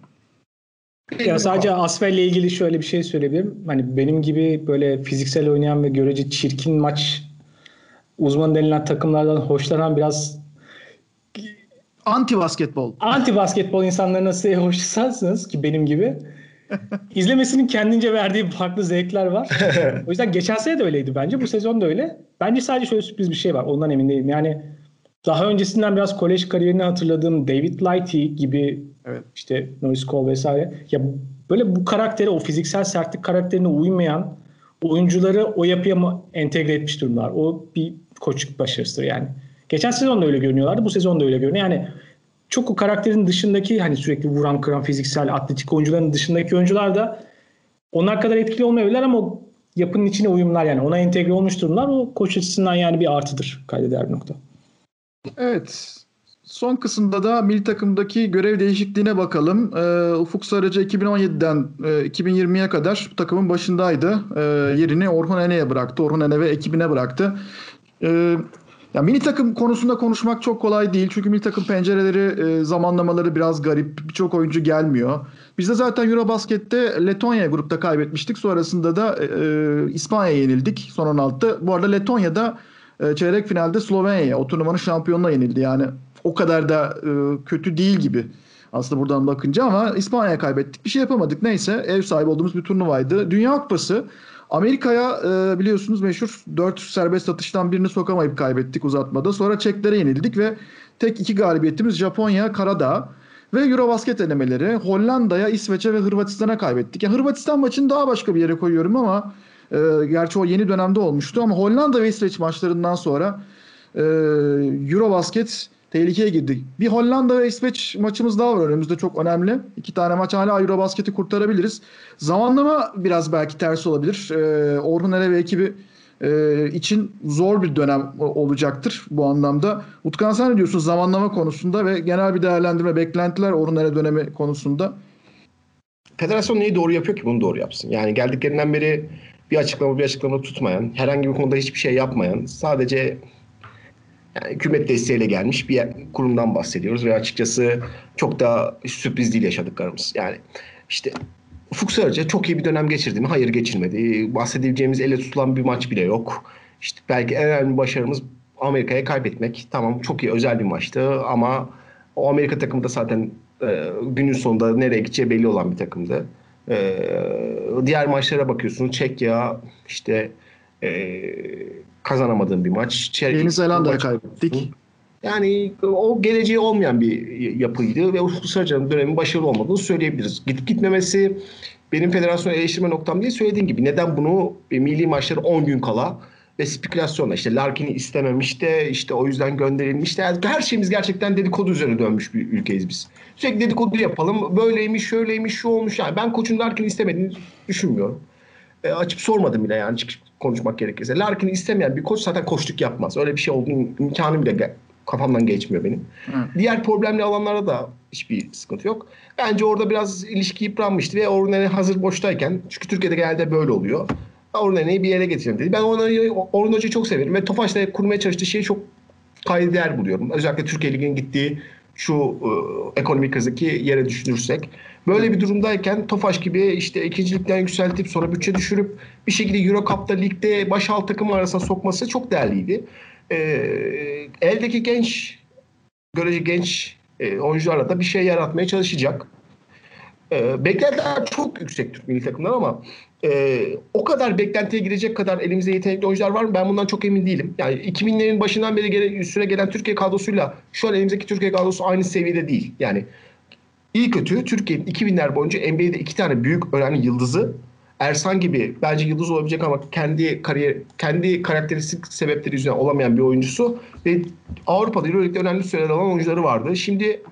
Ya sadece Asfel'le ilgili şöyle bir şey söyleyebilirim. Hani benim gibi böyle fiziksel oynayan ve görece çirkin maç uzman denilen takımlardan hoşlanan biraz anti basketbol. Anti basketbol insanlarına size hoşlansanız ki benim gibi izlemesinin kendince verdiği farklı zevkler var. o yüzden geçen sene de öyleydi bence. Bu sezon da öyle. Bence sadece şöyle sürpriz bir şey var. Ondan emin değilim. Yani daha öncesinden biraz kolej kariyerini hatırladığım David Lighty gibi evet. işte Norris Cole vesaire. Ya böyle bu karaktere, o fiziksel sertlik karakterine uymayan oyuncuları o yapıya mı entegre etmiş durumlar. O bir koçluk başarısıdır yani. Geçen sezon da öyle görünüyorlardı. Bu sezon da öyle görünüyor. Yani çok o karakterin dışındaki hani sürekli vuran kıran fiziksel atletik oyuncuların dışındaki oyuncular da onlar kadar etkili olmayabilirler ama o yapının içine uyumlar yani ona entegre olmuş durumlar o koç açısından yani bir artıdır kaydeder bir nokta. Evet. Son kısımda da milli takımdaki görev değişikliğine bakalım. Ee, Ufuk Sarıcı 2017'den e, 2020'ye kadar bu takımın başındaydı. Ee, yerini Orhun Ene'ye bıraktı. Orhun Ene ve ekibine bıraktı. Ee, ya mini takım konusunda konuşmak çok kolay değil. Çünkü mini takım pencereleri, e, zamanlamaları biraz garip. Birçok oyuncu gelmiyor. Biz de zaten Eurobasket'te Letonya grupta kaybetmiştik. Sonrasında da e, e İspanya'ya yenildik son 16'da. Bu arada Letonya'da e, çeyrek finalde Slovenya'ya, o turnuvanın şampiyonuna yenildi. Yani o kadar da e, kötü değil gibi aslında buradan bakınca ama İspanya'ya kaybettik. Bir şey yapamadık. Neyse ev sahibi olduğumuz bir turnuvaydı. Dünya Kupası Amerika'ya e, biliyorsunuz meşhur 4 serbest atıştan birini sokamayıp kaybettik uzatmada. Sonra Çeklere yenildik ve tek iki galibiyetimiz Japonya, Karadağ ve Eurobasket elemeleri. Hollanda'ya, İsveç'e ve Hırvatistan'a kaybettik. Yani Hırvatistan maçını daha başka bir yere koyuyorum ama e, gerçi o yeni dönemde olmuştu ama Hollanda ve İsveç maçlarından sonra e, Eurobasket tehlikeye girdik. Bir Hollanda ve İsveç maçımız daha var önümüzde çok önemli. İki tane maç hala Eurobasket'i kurtarabiliriz. Zamanlama biraz belki ters olabilir. Ee, Orhun Ere ve ekibi e, için zor bir dönem olacaktır bu anlamda. Utkan sen ne diyorsun zamanlama konusunda ve genel bir değerlendirme, beklentiler Orhun Ere dönemi konusunda? Federasyon neyi doğru yapıyor ki bunu doğru yapsın? Yani geldiklerinden beri bir açıklama bir açıklama tutmayan, herhangi bir konuda hiçbir şey yapmayan, sadece yani hükümet desteğiyle gelmiş bir kurumdan bahsediyoruz ve açıkçası çok da sürpriz değil yaşadıklarımız. Yani işte Ufuk Sarıca çok iyi bir dönem geçirdi mi? Hayır geçirmedi. Bahsedebileceğimiz elle tutulan bir maç bile yok. İşte belki en önemli başarımız Amerika'ya kaybetmek. Tamam çok iyi özel bir maçtı ama o Amerika takımı da zaten e, günün sonunda nereye gideceği belli olan bir takımdı. Ee, diğer maçlara bakıyorsun. Çekya işte e, kazanamadığın bir maç. Yeni Zelanda'ya kaybettik. Yani o geleceği olmayan bir yapıydı ve Sarıcan'ın dönemin başarılı olmadığını söyleyebiliriz. Gidip gitmemesi benim federasyon eleştirme noktam değil söylediğim gibi. Neden bunu e, milli maçları 10 gün kala ve spekülasyonla işte Larkin'i istememiş de işte o yüzden gönderilmiş de yani her şeyimiz gerçekten dedikodu üzerine dönmüş bir ülkeyiz biz. Sürekli dedikodu yapalım. Böyleymiş, şöyleymiş, şu olmuş. Yani ben koçun Larkin'i istemediğini düşünmüyorum. E, açıp sormadım bile yani çıkıp konuşmak gerekirse. Larkin'i istemeyen bir koç zaten koçluk yapmaz. Öyle bir şey olduğunu imkanı bile kafamdan geçmiyor benim. Evet. Diğer problemli alanlarda da hiçbir sıkıntı yok. Bence orada biraz ilişki yıpranmıştı ve Ornane hazır boştayken çünkü Türkiye'de genelde böyle oluyor. Ornane'yi bir yere getireyim dedi. Ben Ornane'yi Orhun Hoca'yı çok severim ve Tofaş'la kurmaya çalıştığı şeyi çok kayda değer buluyorum. Özellikle Türkiye Ligi'nin gittiği şu e, ekonomik krizdeki yere düşünürsek. Böyle bir durumdayken Tofaş gibi işte ikincilikten yükseltip sonra bütçe düşürüp bir şekilde Euro Cup'ta ligde baş alt takım arasına sokması çok değerliydi. E, eldeki genç görece genç e, oyuncularla da bir şey yaratmaya çalışacak. E, beklentiler çok yüksek Türk milli takımlar ama e, o kadar beklentiye girecek kadar elimizde yetenekli oyuncular var mı? Ben bundan çok emin değilim. Yani 2000'lerin başından beri gele, süre gelen Türkiye kadrosuyla şu an elimizdeki Türkiye kadrosu aynı seviyede değil. Yani iyi kötü Türkiye'nin 2000'ler boyunca NBA'de iki tane büyük önemli yıldızı Ersan gibi bence yıldız olabilecek ama kendi kariyer kendi karakteristik sebepleri yüzünden olamayan bir oyuncusu ve Avrupa'da Euroleague'de önemli süreler alan oyuncuları vardı. Şimdi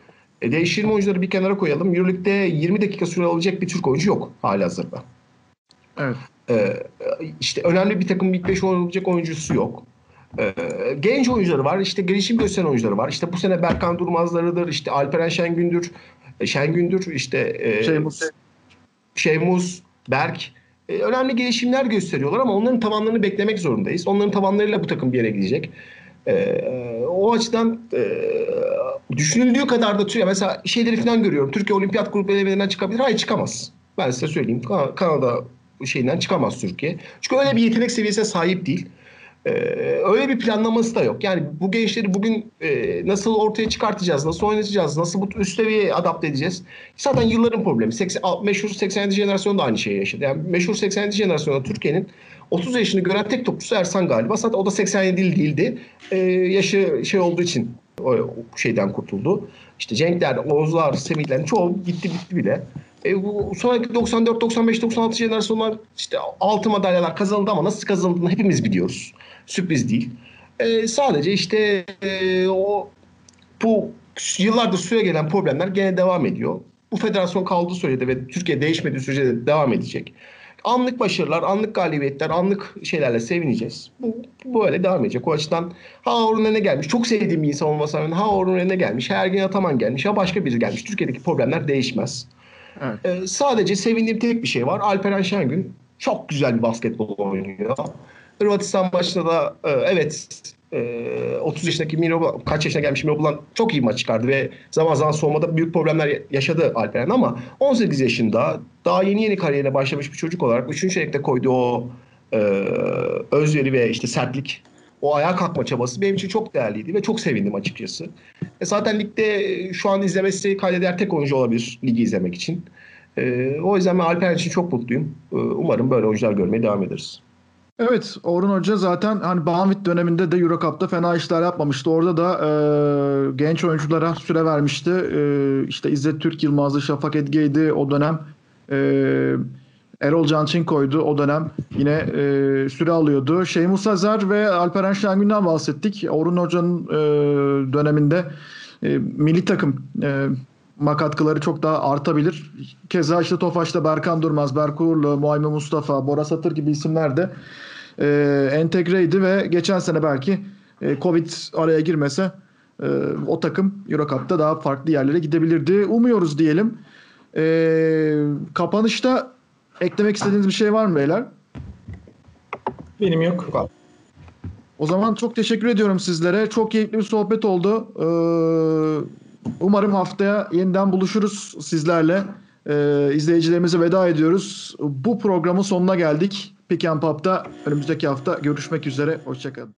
e, değiştirme oyuncuları bir kenara koyalım. Euroleague'de 20 dakika süre alacak bir Türk oyuncu yok halihazırda. Evet. Ee, işte önemli bir takım ilk 5 olabilecek oyuncusu yok. Ee, genç oyuncuları var. işte gelişim gösteren oyuncuları var. İşte bu sene Berkan Durmazları'dır. işte Alperen Şengün'dür. E, Şengün'dür. işte e, Şeymus. Şevmuz, Berk e, önemli gelişimler gösteriyorlar ama onların tavanlarını beklemek zorundayız. Onların tavanlarıyla bu takım bir yere gidecek. E, o açıdan e, düşünüldüğü kadar da Türkiye mesela şeyleri falan görüyorum. Türkiye Olimpiyat Grup elemelerinden çıkabilir. Hayır çıkamaz. Ben size söyleyeyim. Kan- Kanada şeyinden çıkamaz Türkiye. Çünkü öyle bir yetenek seviyesine sahip değil. Ee, öyle bir planlaması da yok. Yani bu gençleri bugün e, nasıl ortaya çıkartacağız, nasıl oynatacağız, nasıl bu üst seviyeye adapte edeceğiz? Zaten yılların problemi. 80, al- meşhur 87 jenerasyon da aynı şeyi yaşadı. Yani meşhur 87 jenerasyonda Türkiye'nin 30 yaşını gören tek topçusu Ersan galiba. Zaten o da 87 değildi. Ee, yaşı şey olduğu için o şeyden kurtuldu. İşte Cenkler, Oğuzlar, Semihler çoğu gitti bitti bile. E, bu sonraki 94, 95, 96 jenerasyonlar işte altı madalyalar kazanıldı ama nasıl kazanıldığını hepimiz biliyoruz. Sürpriz değil. E, sadece işte e, o bu yıllardır süre gelen problemler gene devam ediyor. Bu federasyon kaldığı sürece ve Türkiye değişmediği sürece de devam edecek. Anlık başarılar, anlık galibiyetler, anlık şeylerle sevineceğiz. Bu, bu böyle devam edecek. O açıdan ha Orhun ne gelmiş. Çok sevdiğim bir insan olmasa rağmen ha Orhun ne gelmiş. Ha Ergin Ataman gelmiş. Ha başka biri gelmiş. Türkiye'deki problemler değişmez. Evet. Ee, sadece sevindiğim tek bir şey var. Alperen Şengün çok güzel bir basketbol oynuyor. Hırvatistan maçında da e, evet e, 30 yaşındaki Miro kaç yaşına gelmiş Miro Bulan çok iyi maç çıkardı ve zaman zaman soğumada büyük problemler yaşadı Alperen ama 18 yaşında daha yeni yeni kariyerine başlamış bir çocuk olarak 3. çeyrekte koyduğu o e, özveri ve işte sertlik o ayağa kalkma çabası benim için çok değerliydi ve çok sevindim açıkçası. E zaten ligde şu an izlemesi kaydeder tek oyuncu olabilir ligi izlemek için. E, o yüzden ben Alperen için çok mutluyum. E, umarım böyle oyuncular görmeye devam ederiz. Evet, Orhun Hoca zaten hani Banvit döneminde de Euro Cup'ta fena işler yapmamıştı. Orada da e, genç oyunculara süre vermişti. E, işte İzzet Türk Yılmaz'dı, Şafak Edge'ydi o dönem. E, Erol Cançinko'ydu o dönem. Yine e, süre alıyordu. Şeymus Azer ve Alperen Şengün'den bahsettik. Orhun Hoca'nın e, döneminde e, milli takım e, ma katkıları çok daha artabilir. Keza işte Tofaş'ta Berkan Durmaz, Berk Uğurlu, Muayme Mustafa, Bora Satır gibi isimler de e, entegreydi ve geçen sene belki e, Covid araya girmese e, o takım Euro Cup'ta daha farklı yerlere gidebilirdi. Umuyoruz diyelim. E, kapanışta eklemek istediğiniz bir şey var mı beyler? Benim yok. O zaman çok teşekkür ediyorum sizlere. Çok keyifli bir sohbet oldu. Ee, umarım haftaya yeniden buluşuruz sizlerle. Ee, izleyicilerimize veda ediyoruz. Bu programın sonuna geldik. Pick and Pop'ta önümüzdeki hafta görüşmek üzere. Hoşçakalın.